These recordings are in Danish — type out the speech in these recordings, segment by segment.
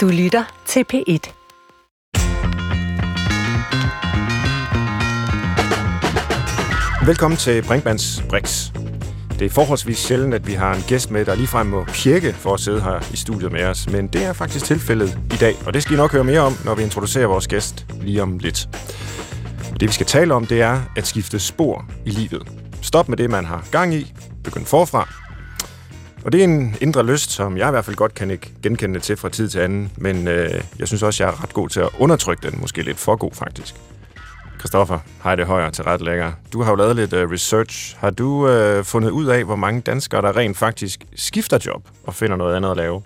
Du lytter til P1. Velkommen til Brinkmanns Brix. Det er forholdsvis sjældent, at vi har en gæst med, der ligefrem må pjekke for at sidde her i studiet med os, men det er faktisk tilfældet i dag, og det skal I nok høre mere om, når vi introducerer vores gæst lige om lidt. Det vi skal tale om, det er at skifte spor i livet. Stop med det, man har gang i, begynd forfra. Og det er en indre lyst, som jeg i hvert fald godt kan ikke genkende til fra tid til anden, men øh, jeg synes også, jeg er ret god til at undertrykke den, måske lidt for god faktisk. Christoffer Heide Højer til ret lækker. Du har jo lavet lidt uh, research. Har du uh, fundet ud af, hvor mange danskere, der rent faktisk skifter job og finder noget andet at lave?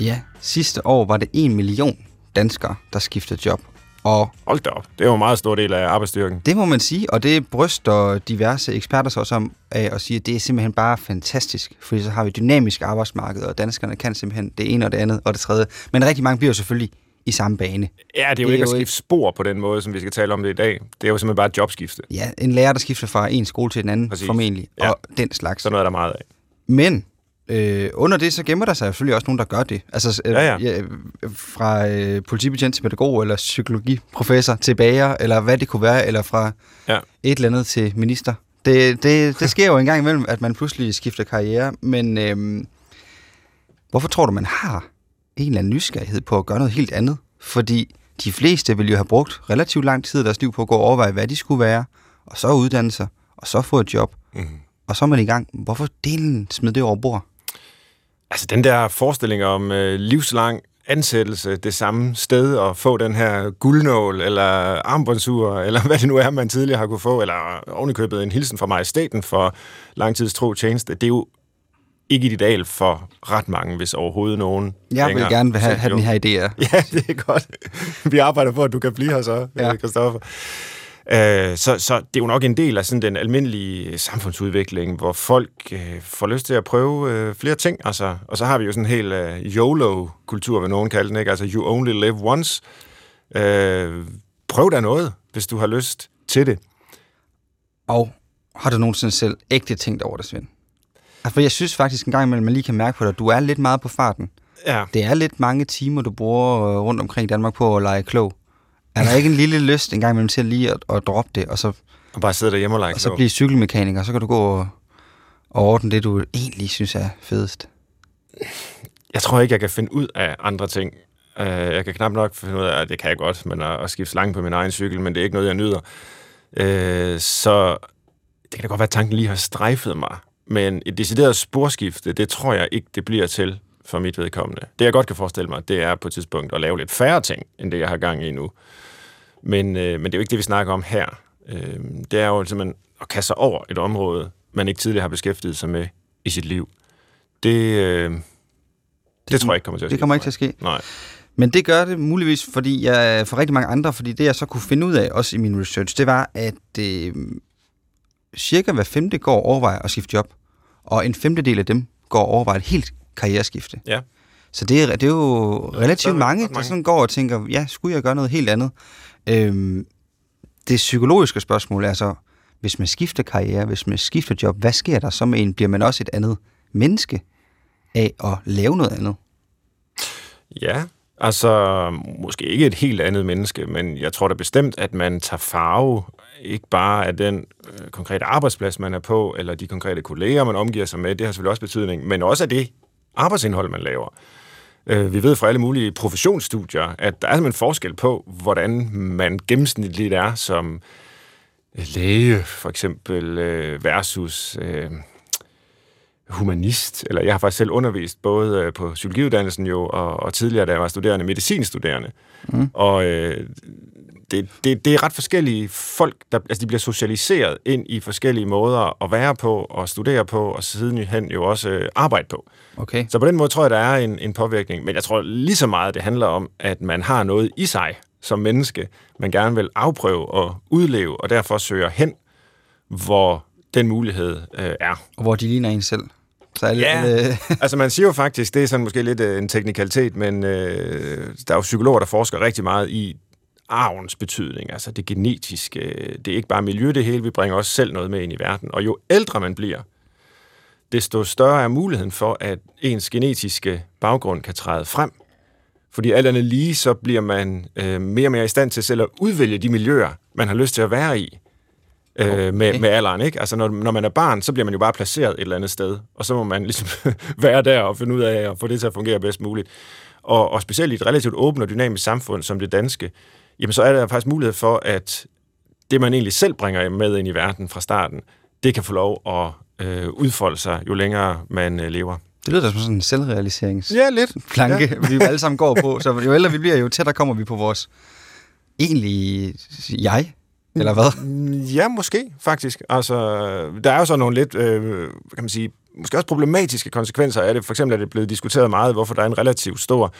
Ja, sidste år var det 1 million danskere, der skiftede job. Og Hold da op. Det er jo en meget stor del af arbejdsstyrken. det må man sige, og det bryster diverse eksperter så også om af at sige, at det er simpelthen bare fantastisk, fordi så har vi et dynamisk arbejdsmarked, og danskerne kan simpelthen det ene og det andet og det tredje. Men rigtig mange bliver jo selvfølgelig i samme bane. Ja, det er jo Det er ikke at jo skifte spor på den måde, som vi skal tale om det i dag. Det er jo simpelthen bare et jobskifte. Ja, en lærer, der skifter fra en skole til en anden, Præcis. formentlig, Ja. og den slags. Så noget er der meget af. Men øh, under det, så gemmer der sig selvfølgelig også nogen, der gør det. Altså øh, Ja, ja. fra øh, politibetjent til pædagog, eller psykologiprofessor til bager, eller hvad det kunne være, eller fra Ja. et eller andet til minister. Det, det, det sker jo en gang imellem, at man pludselig skifter karriere, men øh, hvorfor tror du, man har en eller anden nysgerrighed på at gøre noget helt andet? Fordi de fleste vil jo have brugt relativt lang tid af deres liv på at gå og overveje, hvad de skulle være, og så uddanne sig, og så få et job, Mm. og så er man i gang. Hvorfor delen smid det over bord? Altså den der forestilling om øh, livslang ansættelse det samme sted og få den her guldnål eller armbåndsur, eller hvad det nu er, man tidligere har kunne få, eller ovenikøbet en hilsen fra majestaten for langtidstro tjeneste, det er jo ikke et ideal for ret mange, hvis overhovedet nogen. Jeg vil gerne have, have den her idé. Ja, det er godt. Vi arbejder på, at du kan blive her så, Ja. ja. Øh, så, så det er jo nok en del af sådan den almindelige samfundsudvikling, hvor folk øh, får lyst til at prøve øh, flere ting. Altså, og så har vi jo sådan en hel øh, YOLO-kultur, vil nogen kalde den, ikke? Altså, you only live once. Øh, prøv da noget, hvis du har lyst til det. Og har du nogensinde selv ægte tænkt over det, Svend? Altså, for jeg synes faktisk en gang imellem, man lige kan mærke på dig, at du er lidt meget på farten. Ja, Det er lidt mange timer, du bruger øh, rundt omkring i Danmark på at lege klog. Er der ikke en lille lyst en gang imellem til lige at, at droppe det, og så, og bare sidde derhjemme og lege og så blive cykelmekaniker, så kan du gå og, og ordne det, du egentlig synes er fedest? Jeg tror ikke, jeg kan finde ud af andre ting. Uh, jeg kan knap nok finde ud af, at det kan jeg godt, men at, at skifte slange på min egen cykel, men det er ikke noget, jeg nyder. Uh, så det kan da godt være, at tanken lige har strejfet mig. Men et decideret sporskifte, det tror jeg ikke, det bliver til for mit vedkommende. Det, jeg godt kan forestille mig, det er på et tidspunkt at lave lidt færre ting, end det, jeg har gang i nu. Men, øh, men det er jo ikke det, vi snakker om her. Øh, det er jo simpelthen at kaste sig over et område, man ikke tidligere har beskæftiget sig med i sit liv. Det, øh, det, det tror jeg ikke kommer til at ske. Det kommer ikke til at ske. Nej. Men det gør det muligvis, fordi jeg, for rigtig mange andre, fordi det jeg så kunne finde ud af, også i min research, det var, at øh, cirka hver femte går overvejer at skifte job, og en femtedel af dem går overvejer et helt karriereskifte. Ja. Så det er, det er jo relativt det mange, ret der mange. sådan går og tænker, ja, skulle jeg gøre noget helt andet? Øhm, det psykologiske spørgsmål er så, hvis man skifter karriere, hvis man skifter job, hvad sker der så med en? Bliver man også et andet menneske af at lave noget andet? Ja, altså måske ikke et helt andet menneske, men jeg tror da bestemt, at man tager farve ikke bare af den øh, konkrete arbejdsplads, man er på, eller de konkrete kolleger, man omgiver sig med, det har selvfølgelig også betydning, men også af det arbejdsindhold, man laver. Øh, vi ved fra alle mulige professionsstudier, at der er simpelthen forskel på, hvordan man gennemsnitligt er som læge, for eksempel, øh, versus øh, humanist, eller jeg har faktisk selv undervist både øh, på psykologiuddannelsen jo, og, og tidligere, da jeg var studerende, medicinstuderende. Mm. Og øh, det, det, det er ret forskellige folk, der altså de bliver socialiseret ind i forskellige måder at være på, og studere på, og sidenhen jo også øh, arbejde på. Okay. Så på den måde tror jeg, der er en, en påvirkning. Men jeg tror lige så meget, det handler om, at man har noget i sig som menneske, man gerne vil afprøve og udleve, og derfor søger hen, hvor den mulighed øh, er. Og hvor de ligner en selv. Så alle, Ja. alle, Altså man siger jo faktisk, det er sådan måske lidt øh, en teknikalitet, men øh, der er jo psykologer, der forsker rigtig meget i arvens betydning, altså det genetiske. Det er ikke bare miljø det hele, vi bringer også selv noget med ind i verden. Og jo ældre man bliver, desto større er muligheden for, at ens genetiske baggrund kan træde frem. Fordi alt andet lige, så bliver man øh, mere og mere i stand til selv at udvælge de miljøer, man har lyst til at være i øh, okay. med, med alderen. Ikke? Altså, når, når man er barn, så bliver man jo bare placeret et eller andet sted, og så må man ligesom være der og finde ud af at få det til at fungere bedst muligt. Og, og specielt i et relativt åbent og dynamisk samfund som det danske, jamen så er der faktisk mulighed for, at det, man egentlig selv bringer med ind i verden fra starten, det kan få lov at øh, udfolde sig, jo længere man øh, lever. Det lyder da som sådan en selvrealiserings ja, lidt. planke, ja. vi alle sammen går på. Så jo ældre vi bliver, jo tættere kommer vi på vores egentlige jeg. Eller hvad? Ja, måske, faktisk. Altså, der er jo så nogle lidt, øh, kan man sige, måske også problematiske konsekvenser af det. For eksempel er det blevet diskuteret meget, hvorfor der er en relativt stor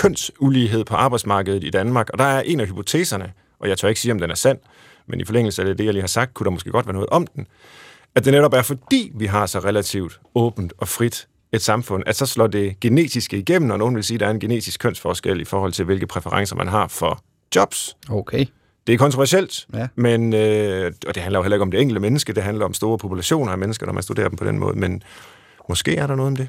kønsulighed på arbejdsmarkedet i Danmark. Og der er en af hypoteserne, og jeg tør ikke sige, om den er sand, men i forlængelse af det, jeg lige har sagt, kunne der måske godt være noget om den, at det netop er fordi, vi har så relativt åbent og frit et samfund, at så slår det genetiske igennem, og nogen vil sige, at der er en genetisk kønsforskel i forhold til, hvilke præferencer man har for jobs. Okay. Det er kontroversielt, ja. men, øh, og det handler jo heller ikke om det enkelte menneske, det handler om store populationer af mennesker, når man studerer dem på den måde, men måske er der noget om det.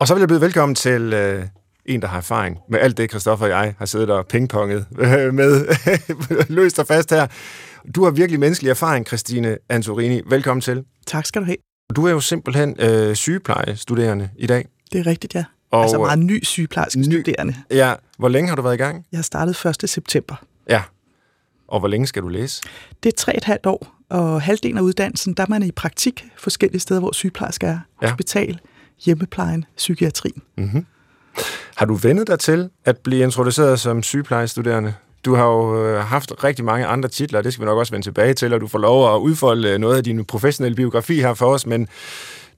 Og så vil jeg byde velkommen til øh, en, der har erfaring med alt det, Christoffer og jeg har siddet og pingponget med løst og fast her. Du har virkelig menneskelig erfaring, Christine Antorini. Velkommen til. Tak skal du have. Du er jo simpelthen øh, sygeplejestuderende i dag. Det er rigtigt, ja. Og altså meget ny sygeplejerske studerende. Ja. Hvor længe har du været i gang? Jeg har startet 1. september. Ja. Og hvor længe skal du læse? Det er tre et halvt år, og halvdelen af uddannelsen, der er man i praktik forskellige steder, hvor sygeplejersker er. Ja. Hospital, hjemmeplejen, psykiatrien. Mm-hmm. Har du vendet dig til at blive introduceret som sygeplejestuderende? Du har jo øh, haft rigtig mange andre titler, det skal vi nok også vende tilbage til, og du får lov at udfolde øh, noget af din professionelle biografi her for os, men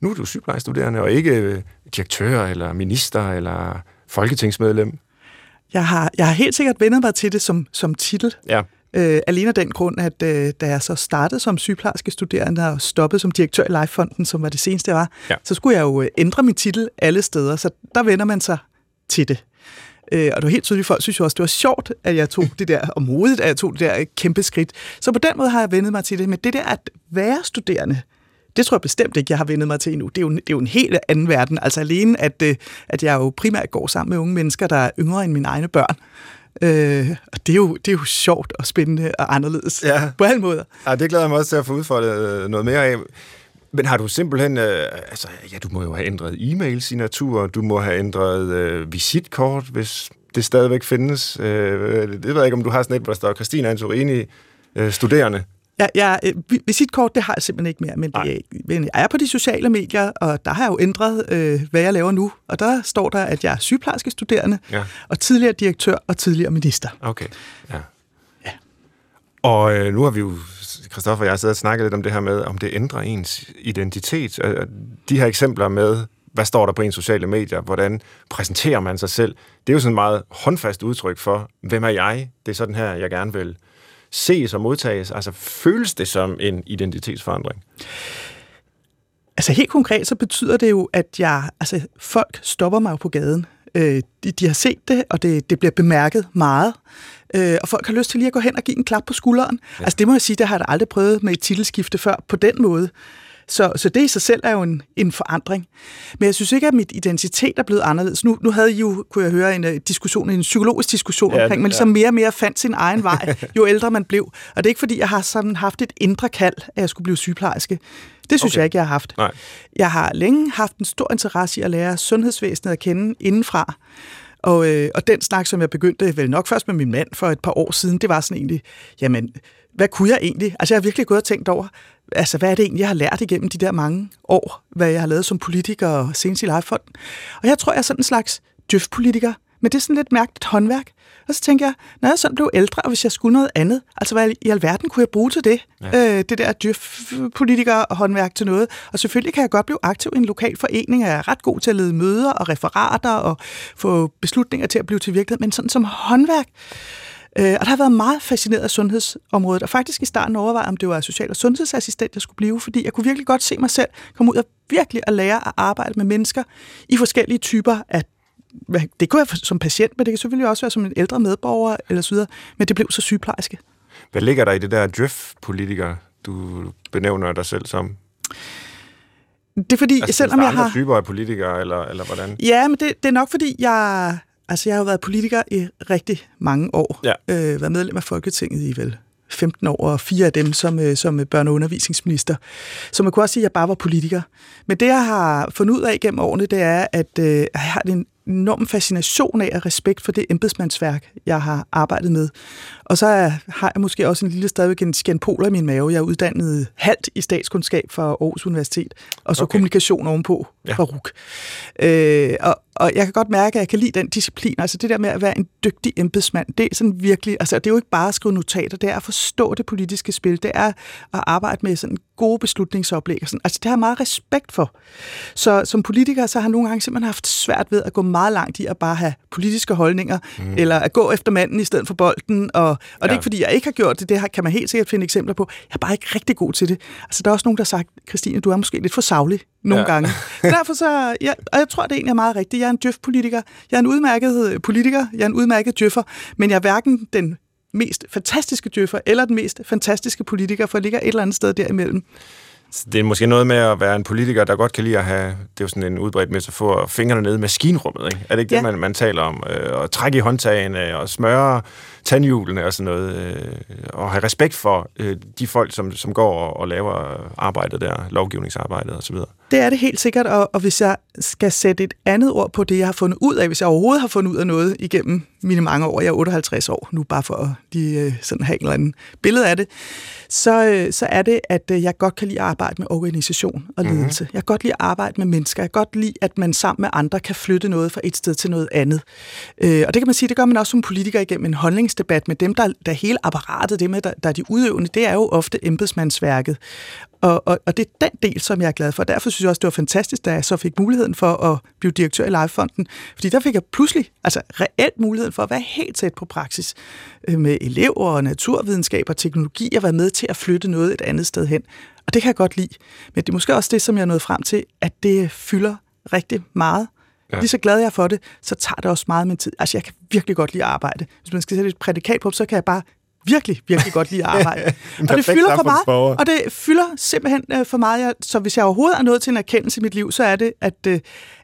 nu er du sygeplejestuderende og ikke øh, direktør eller minister eller folketingsmedlem. Jeg har, jeg har helt sikkert vendet mig til det som, som titel. Ja. Øh, alene af den grund, at øh, da jeg så startede som sygeplejerske studerende og stoppede som direktør i Lifefonden, som var det seneste, jeg var, ja. så skulle jeg jo ændre min titel alle steder, så der vender man sig til det. Øh, og det var helt tydeligt, folk synes jo også, det var sjovt, at jeg tog det der, og modigt, at jeg tog det der kæmpe skridt. Så på den måde har jeg vendet mig til det. Men det der at være studerende, det tror jeg bestemt ikke, jeg har vendet mig til endnu. Det er jo, det er jo en helt anden verden. Altså alene, at, øh, at jeg jo primært går sammen med unge mennesker, der er yngre end mine egne børn. Øh, og det er, jo, det er jo sjovt og spændende og anderledes ja. på alle måder. Ja, det glæder jeg mig også til at få udfordret øh, noget mere af. Men har du simpelthen, øh, altså, ja, du må jo have ændret e-mail-signatur, du må have ændret øh, visitkort, hvis det stadigvæk findes. Øh, det ved jeg ikke, om du har sådan et, hvor der står Christina Antorini, øh, studerende. Ja, ja, øh, visitkort, det har jeg simpelthen ikke mere, men, det, men jeg er på de sociale medier, og der har jeg jo ændret, øh, hvad jeg laver nu. Og der står der, at jeg er sygeplejerske studerende, ja. og tidligere direktør og tidligere minister. Okay, ja. ja. Og øh, nu har vi jo Christoffer og jeg sidder og snakker lidt om det her med, om det ændrer ens identitet. Øh, øh, de her eksempler med, hvad står der på ens sociale medier, hvordan præsenterer man sig selv, det er jo sådan et meget håndfast udtryk for, hvem er jeg? Det er sådan her, jeg gerne vil ses og modtages. Altså føles det som en identitetsforandring? Altså helt konkret, så betyder det jo, at jeg, altså, folk stopper mig på gaden. Øh, de, de har set det, og det, det bliver bemærket meget. Øh, og folk har lyst til lige at gå hen og give en klap på skulderen. Ja. Altså det må jeg sige, det har jeg aldrig prøvet med et titelskifte før på den måde. Så, så det i sig selv er jo en, en forandring. Men jeg synes ikke, at mit identitet er blevet anderledes. Nu, nu havde I jo, kunne jeg høre, en uh, diskussion, en psykologisk diskussion ja, omkring, ligesom ja. mere og mere fandt sin egen vej, jo ældre man blev. Og det er ikke, fordi jeg har sådan haft et indre kald, at jeg skulle blive sygeplejerske. Det synes okay. jeg ikke, jeg har haft. Nej. Jeg har længe haft en stor interesse i at lære sundhedsvæsenet at kende indenfra. Og, øh, og den snak, som jeg begyndte vel nok først med min mand for et par år siden, det var sådan egentlig, jamen, hvad kunne jeg egentlig? Altså, jeg har virkelig gået og tænkt over, altså, hvad er det egentlig, jeg har lært igennem de der mange år, hvad jeg har lavet som politiker og senest i Lejefonden. Og jeg tror, jeg er sådan en slags djøf-politiker, men det er sådan lidt mærkeligt håndværk. Og så tænker jeg, når jeg sådan blev ældre, og hvis jeg skulle noget andet, altså hvad i alverden kunne jeg bruge til det? Ja. Øh, det der djøf-politiker og håndværk til noget. Og selvfølgelig kan jeg godt blive aktiv i en lokal forening, og jeg er ret god til at lede møder og referater og få beslutninger til at blive til virkelighed, men sådan som håndværk, Øh, og der har været meget fascineret af sundhedsområdet, og faktisk i starten overvejede, om det var social- og sundhedsassistent, jeg skulle blive, fordi jeg kunne virkelig godt se mig selv komme ud og virkelig at lære at arbejde med mennesker i forskellige typer af det kunne være som patient, men det kan selvfølgelig også være som en ældre medborger eller så videre, men det blev så sygeplejerske. Hvad ligger der i det der drift-politiker, du benævner dig selv som? Det er fordi, altså, selvom jeg har... typer af politikere, eller, eller hvordan? Ja, men det, det er nok fordi, jeg Altså, jeg har jo været politiker i rigtig mange år. Ja. Øh, været medlem af Folketinget i vel 15 år, og fire af dem som, øh, som børne- og undervisningsminister. Så man kunne også sige, at jeg bare var politiker. Men det, jeg har fundet ud af gennem årene, det er, at øh, jeg har en enorm fascination af og respekt for det embedsmandsværk, jeg har arbejdet med. Og så er, har jeg måske også en lille stadigvæk en skænpoler i min mave. Jeg er uddannet halvt i statskundskab fra Aarhus Universitet, og så Okay. kommunikation ovenpå ja. fra RUK. Øh, og, og jeg kan godt mærke, at jeg kan lide den disciplin. Altså det der med at være en dygtig embedsmand, det er sådan virkelig, altså det er jo ikke bare at skrive notater, det er at forstå det politiske spil, det er at arbejde med sådan gode beslutningsoplæg. og Sådan. Altså det har jeg meget respekt for. Så som politiker, så har jeg nogle gange simpelthen haft svært ved at gå meget langt i at bare have politiske holdninger, mm. eller at gå efter manden i stedet for bolden. Og, og det er Ja. ikke fordi, jeg ikke har gjort det, det kan man helt sikkert finde eksempler på. Jeg er bare ikke rigtig god til det. Altså der er også nogen, der har sagt, Christine, du er måske lidt for savlig nogle Ja. ja. gange. Derfor så, ja, og jeg tror, det egentlig er meget rigtigt. Jeg er en djøf-politiker. Jeg er en udmærket politiker. Jeg er en udmærket djøffer. Men jeg er hverken den mest fantastiske djøffer eller den mest fantastiske politiker, for jeg ligger et eller andet sted derimellem. Så Det er måske noget med at være en politiker, der godt kan lide at have, det er jo sådan en udbredt metafor, fingrene nede i maskinrummet, ikke? Er det ikke ja. Det, man, man taler om? Øh, at trække i håndtagene og smøre tandhjulene og sådan noget, øh, og have respekt for øh, de folk, som, som går og, og laver arbejdet der, lovgivningsarbejdet og så videre. Det er det helt sikkert, og, og hvis jeg skal sætte et andet ord på det, jeg har fundet ud af, hvis jeg overhovedet har fundet ud af noget igennem mine mange år, jeg er 58 år nu, bare for at lige øh, sådan have en eller anden billede af det, så, øh, så er det, at øh, jeg godt kan lide at arbejde med organisation og ledelse. Mm-hmm. Jeg kan godt lide at arbejde med mennesker. Jeg kan godt lide, at man sammen med andre kan flytte noget fra et sted til noget andet. Øh, og det kan man sige, det gør man også som politiker igennem en holdningsdebat med dem, der, der hele apparatet, det med, der, der er de udøvende, det er jo ofte embedsmandsværket. Og, og, og det er den del, som jeg er glad for. Derfor synes jeg også, det var fantastisk, da jeg så fik muligheden for at blive direktør i Livefonden. Fordi der fik jeg pludselig, altså reelt muligheden for at være helt tæt på praksis øh, med elever og naturvidenskab og teknologi og være med til at flytte noget et andet sted hen. Og det kan jeg godt lide. Men det er måske også det, som jeg er nået frem til, at det fylder rigtig meget. Ja. Lige så glad jeg er for det, så tager det også meget min tid. Altså, jeg kan virkelig godt lide at arbejde. Hvis man skal sætte et prædikat på, så kan jeg bare virkelig, virkelig godt lide at arbejde. og det fylder for meget, og det fylder simpelthen øh, for meget. Så hvis jeg overhovedet er nået til en erkendelse i mit liv, så er det, at, øh,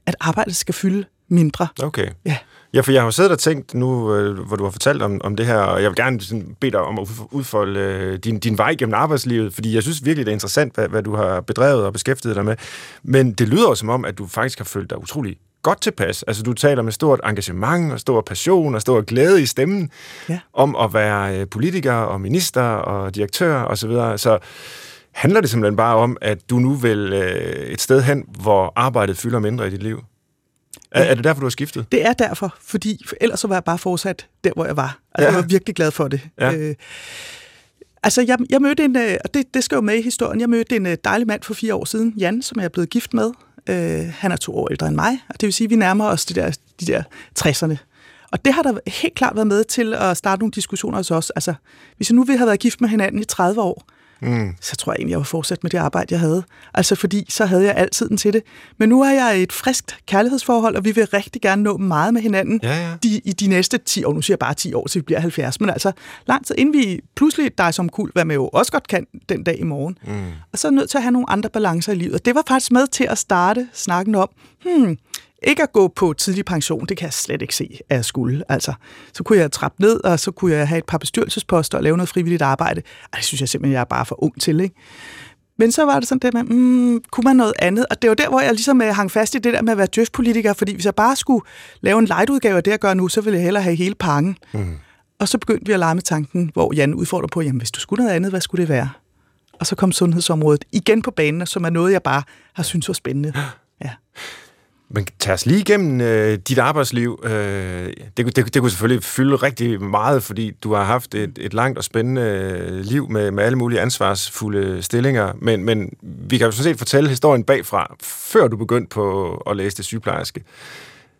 at arbejdet skal fylde mindre. Okay. Ja. Ja, for jeg har jo siddet og tænkt nu, øh, hvor du har fortalt om, om det her, og jeg vil gerne sådan bede dig om at udf- udfolde øh, din, din vej gennem arbejdslivet, fordi jeg synes virkelig, det er interessant, hvad, hvad du har bedrevet og beskæftiget dig med. Men det lyder jo som om, at du faktisk har følt dig utrolig godt tilpas. Altså, du taler med stort engagement og stor passion og stor glæde i stemmen Ja. om at være øh, politiker og minister og direktør osv. Så, videre. så handler det simpelthen bare om, at du nu vil øh, et sted hen, hvor arbejdet fylder mindre i dit liv? Er, Ja. er det derfor, du har skiftet? Det er derfor, fordi for ellers så var jeg bare fortsat der, hvor jeg var. Altså, Ja. Jeg var virkelig glad for det. Ja. Øh, altså, jeg, jeg mødte en, øh, og det, det skal jo med i historien, jeg mødte en dejlig mand for fire år siden, Jan, som jeg er blevet gift med. Øh, han er to år ældre end mig, og det vil sige, at vi nærmer os de der, de der 60'erne. Og det har der helt klart været med til at starte nogle diskussioner hos os. Altså, hvis jeg nu ville have været gift med hinanden i 30 år, Mm. så tror jeg egentlig, jeg var fortsat med det arbejde, jeg havde. Altså fordi, så havde jeg altid til det. Men nu er jeg i et friskt kærlighedsforhold, og vi vil rigtig gerne nå meget med hinanden Ja, ja. de, i de næste 10 år. Nu siger jeg bare 10 år, til vi bliver 70. Men altså lang tid, inden vi pludselig dig som kul, hvad man jo også godt kan den dag i morgen. Mm. Og så er nødt til at have nogle andre balancer i livet. Og det var faktisk med til at starte snakken om, hmm, ikke at gå på tidlig pension, det kan jeg slet ikke se, at jeg skulle. Altså, så kunne jeg trappe ned, og så kunne jeg have et par bestyrelsesposter og lave noget frivilligt arbejde. Ej, det synes jeg simpelthen, jeg er bare for ung til, ikke? Men så var det sådan det med, mm, kunne man noget andet? Og det var der, hvor jeg ligesom øh, hang fast i det der med at være djøf-politiker, fordi hvis jeg bare skulle lave en light-udgave af det, jeg gør nu, så ville jeg hellere have hele pakken. Mm. Og så begyndte vi at lege med tanken, hvor Jan udfordrer på, jamen hvis du skulle noget andet, hvad skulle det være? Og så kom sundhedsområdet igen på banen, som er noget, jeg bare har syntes var spændende. Ja. Men tag os lige igennem øh, dit arbejdsliv. Øh, det, kunne- det, det kunne selvfølgelig fylde rigtig meget, fordi du har haft et, et langt og spændende øh, liv med, med alle mulige ansvarsfulde stillinger. Men, men vi kan jo sådan set fortælle historien bagfra, før du begyndte på at læse det sygeplejerske.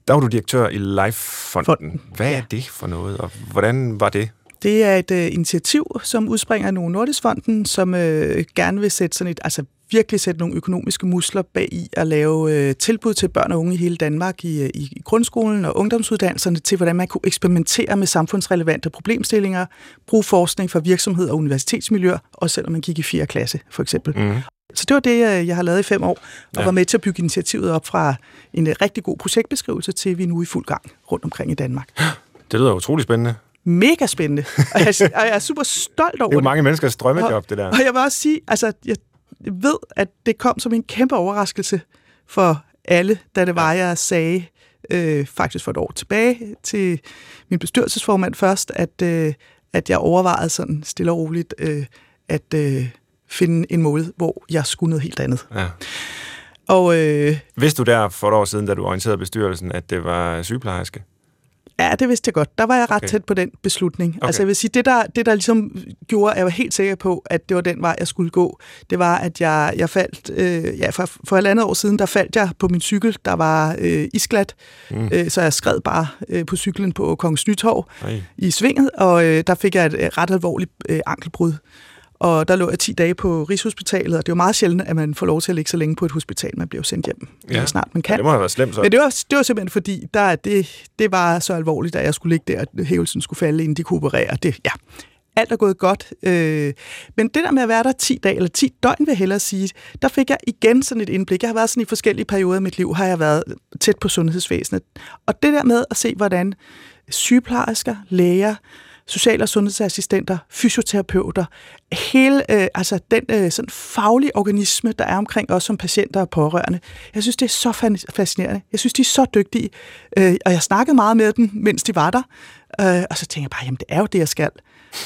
Der var du direktør i Lifefonden. Fonden, Hvad er det for noget, og hvordan var det? Det er et øh, initiativ, som udspringer af Novo Nordisk Fonden, som øh, gerne vil sætte sådan et altså, virkelig sætte nogle økonomiske muskler bag i at lave øh, tilbud til børn og unge i hele Danmark i, øh, i grundskolen og ungdomsuddannelserne til, hvordan man kunne eksperimentere med samfundsrelevante problemstillinger, bruge forskning fra virksomhed og universitetsmiljøer, også selvom man gik i 4. klasse, for eksempel. Mm. Så det var det, øh, jeg har lavet i fem år, og ja. var med til at bygge initiativet op fra en øh, rigtig god projektbeskrivelse til, vi nu er i fuld gang rundt omkring i Danmark. Det lyder utrolig spændende. Mega spændende, og jeg, og jeg er super stolt over det. er jo mange menneskers drømmejob, det der. Og jeg vil også sige, altså, jeg ved, at det kom som en kæmpe overraskelse for alle, da det var, jeg sagde, øh, faktisk for et år tilbage, til min bestyrelsesformand først, at, øh, at jeg overvejede sådan stille og roligt, øh, at øh, finde en måde, hvor jeg skulle noget helt andet. Ja. Og, øh, Vidste du der for et år siden, da du orienterede bestyrelsen, at det var sygeplejerske? Ja, det vidste jeg godt. Der var jeg ret okay. tæt på den beslutning. Okay. Altså jeg vil sige, det der, det der ligesom gjorde, at jeg var helt sikker på, at det var den vej, jeg skulle gå, det var, at jeg, jeg faldt, øh, ja, for, for et andet år siden, der faldt jeg på min cykel, der var øh, isglat, mm. øh, så jeg skred bare øh, på cyklen på Kongens Nytorv i svinget, og øh, der fik jeg et øh, ret alvorligt øh, ankelbrud. Og der lå jeg 10 dage på Rigshospitalet, og det er jo meget sjældent, at man får lov til at ligge så længe på et hospital. Man bliver jo sendt hjem, ja. snart man kan. Ja, det må have været slemt så. Men det var, det var simpelthen fordi, der, det, det var så alvorligt, at jeg skulle ligge der, at hævelsen skulle falde, inden de kunne operere. Det, ja, alt er gået godt. Øh, men det der med at være der 10 dage, eller 10 døgn vil jeg hellere sige, der fik jeg igen sådan et indblik. Jeg har været sådan i forskellige perioder af mit liv, har jeg været tæt på sundhedsvæsenet. Og det der med at se, hvordan sygeplejersker, læger, social- og sundhedsassistenter, fysioterapeuter, hele øh, altså den øh, sådan faglige organisme, der er omkring os som patienter og pårørende. Jeg synes, det er så fascinerende. Jeg synes, de er så dygtige. Øh, og jeg snakkede meget med dem, mens de var der. Øh, og så tænkte jeg bare, jamen det er jo det, jeg skal.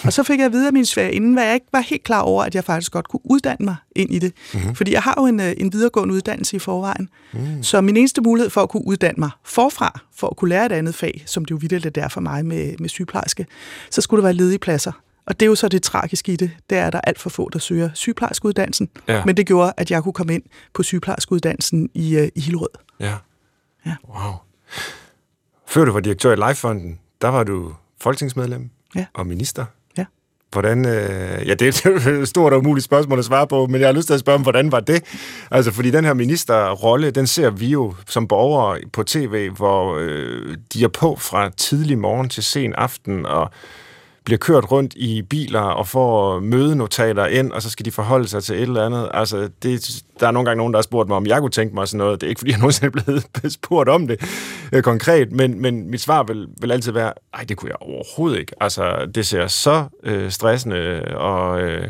Og så fik jeg at vide af min svær inden, hvad jeg ikke var helt klar over, at jeg faktisk godt kunne uddanne mig ind i det. Mm-hmm. Fordi jeg har jo en, øh, en videregående uddannelse i forvejen. Mm. Så min eneste mulighed for at kunne uddanne mig forfra, for at kunne lære et andet fag, som det jo vidtigt er for mig med, med sygeplejerske, så skulle der være ledige pladser. Og det er jo så det tragiske i det, det er, at der er alt for få, der søger sygeplejerskeuddannelsen. Ja. Men det gjorde, at jeg kunne komme ind på sygeplejerskeuddannelsen i, uh, i Hillerød. Ja. ja. Wow. Før du var direktør i Lifefonden, der var du folketingsmedlem ja. og minister. Hvordan, øh, ja, det er et stort og umuligt spørgsmål at svare på, men jeg har lyst til at spørge om, hvordan var det? Altså, fordi den her ministerrolle, den ser vi jo som borgere på tv, hvor øh, de er på fra tidlig morgen til sen aften, og bliver kørt rundt i biler og får mødenotater ind, og så skal de forholde sig til et eller andet. Altså, det, der er nogle gange nogen, der har spurgt mig, om jeg kunne tænke mig sådan noget. Det er ikke, fordi jeg nogensinde er blevet spurgt om det øh, konkret, men, men mit svar vil, vil altid være, nej, det kunne jeg overhovedet ikke. Altså, det ser så øh, stressende og øh,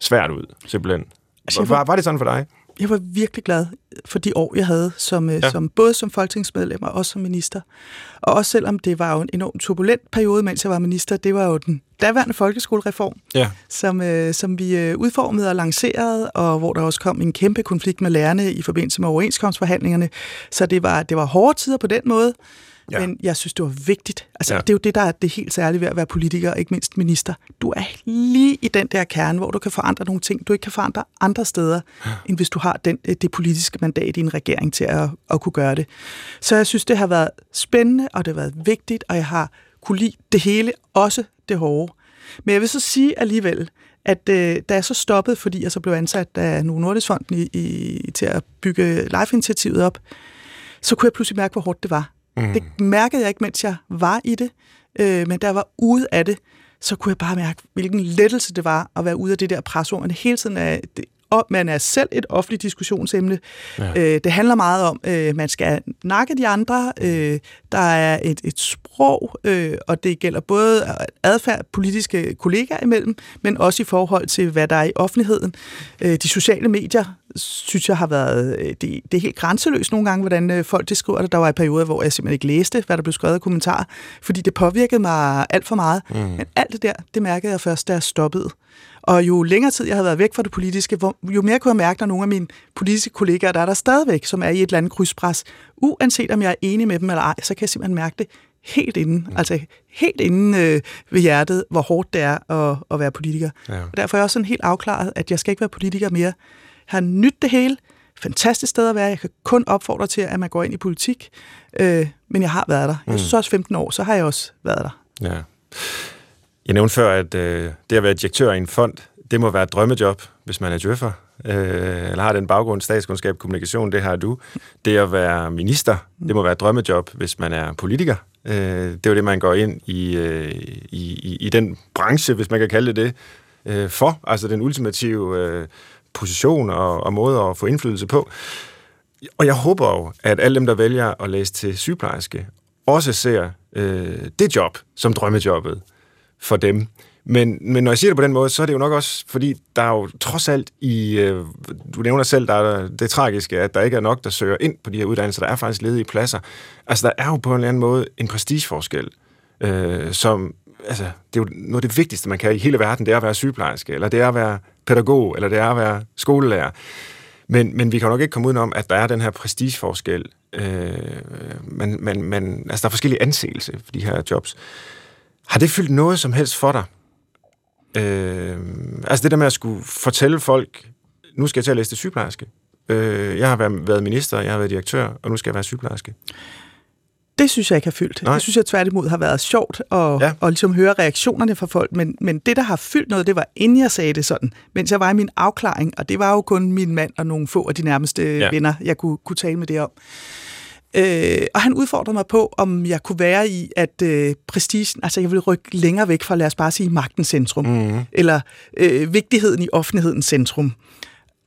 svært ud, simpelthen. Altså, var, var det sådan for dig? Jeg var virkelig glad for de år, jeg havde, som, øh, ja. som både som folketingsmedlem og også som minister. Og også selvom det var jo en enormt turbulent periode, mens jeg var minister, det var jo den daværende folkeskolereform, ja. som, øh, som vi øh, udformede og lancerede, og hvor der også kom en kæmpe konflikt med lærerne i forbindelse med overenskomstforhandlingerne. Så det var, det var hårde tider på den måde. Ja. Men jeg synes, det var vigtigt. Altså, ja. Det er jo det, der er det helt særlige ved at være politiker, ikke mindst minister. Du er lige i den der kerne, hvor du kan forandre nogle ting, du ikke kan forandre andre steder, ja. end hvis du har den, øh, det politiske mandat i en regering til at, at kunne gøre det. Så jeg synes, det har været spændende, og det har været vigtigt, og jeg har kunne lide det hele, også det hårde. Men jeg vil så sige alligevel, at øh, da jeg så stoppede, fordi jeg så blev ansat af Novo Nordisk Fonden i, i, til at bygge Life-initiativet op, så kunne jeg pludselig mærke, hvor hårdt det var. Mm. Det mærkede jeg ikke, mens jeg var i det, øh, men da jeg var ude af det, så kunne jeg bare mærke, hvilken lettelse det var at være ude af det der presord. Men hele tiden er det, og man er selv et offentligt diskussionsemne. Ja. Øh, det handler meget om, øh, man skal nakke de andre. Øh, der er et, et sprog, øh, og det gælder både adfærd politiske kollegaer imellem, men også i forhold til, hvad der er i offentligheden. Øh, de sociale medier synes jeg har været, øh, det, det er helt grænseløst nogle gange, hvordan øh, folk det skriver det. Der var i perioder, hvor jeg simpelthen ikke læste, hvad der blev skrevet i kommentarer, fordi det påvirkede mig alt for meget. Mm. Men alt det der, det mærkede jeg først, da jeg stoppede. Og jo længere tid jeg havde været væk fra det politiske, hvor, jo mere kunne jeg mærke, at nogle af mine politiske kollegaer, der er der stadigvæk, som er i et eller andet krydspres, uanset om jeg er enig med dem eller ej, så kan jeg simpelthen mærke det helt inden, mm. altså helt inden øh, ved hjertet, hvor hårdt det er at, at være politiker. Ja. Og derfor er jeg også sådan helt afklaret, at jeg skal ikke være politiker mere. Jeg har nyt det hele, fantastisk sted at være. Jeg kan kun opfordre til, at man går ind i politik, øh, men jeg har været der. Jeg mm. synes også 15 år, så har jeg også været der. Ja. Jeg nævnte før, at øh, det at være direktør i en fond, det må være et drømmejob, hvis man er djøffer. øh, eller har den baggrund, statskundskab, kommunikation, det har du. Det at være minister, det må være et drømmejob, hvis man er politiker. Øh, det er jo det, man går ind i, øh, i, i, i den branche, hvis man kan kalde det det, øh, for. Altså den ultimative øh, position og, og måde at få indflydelse på. Og jeg håber jo, at alle dem, der vælger at læse til sygeplejerske, også ser øh, det job som drømmejobbet for dem. Men, men når jeg siger det på den måde, så er det jo nok også, fordi der er jo trods alt i, øh, du nævner selv, der er det tragiske, at der ikke er nok, der søger ind på de her uddannelser. Der er faktisk ledige pladser. Altså, der er jo på en eller anden måde en prestigeforskel, øh, som, altså, det er jo noget af det vigtigste, man kan i hele verden, det er at være sygeplejerske, eller det er at være pædagog, eller det er at være skolelærer. Men, men vi kan nok ikke komme udenom, at der er den her prestigeforskel. Øh, man, man, man, altså, der er forskellige anseelse for de her jobs. Har det fyldt noget som helst for dig? Øh, altså det der med at skulle fortælle folk, nu skal jeg til at læse til sygeplejerske. Øh, jeg har været minister, jeg har været direktør, og nu skal jeg være sygeplejerske. Det synes jeg ikke har fyldt. Nej. Det synes jeg tværtimod har været sjovt at, ja. at ligesom høre reaktionerne fra folk, men, men det, der har fyldt noget, det var inden jeg sagde det sådan, mens jeg var i min afklaring, og det var jo kun min mand og nogle få af de nærmeste ja. venner, jeg kunne, kunne tale med det om. Øh, og han udfordrede mig på, om jeg kunne være i, at øh, prestigen, altså jeg ville rykke længere væk fra, lad os bare sige, magtens centrum, mm. eller øh, vigtigheden i offentlighedens centrum.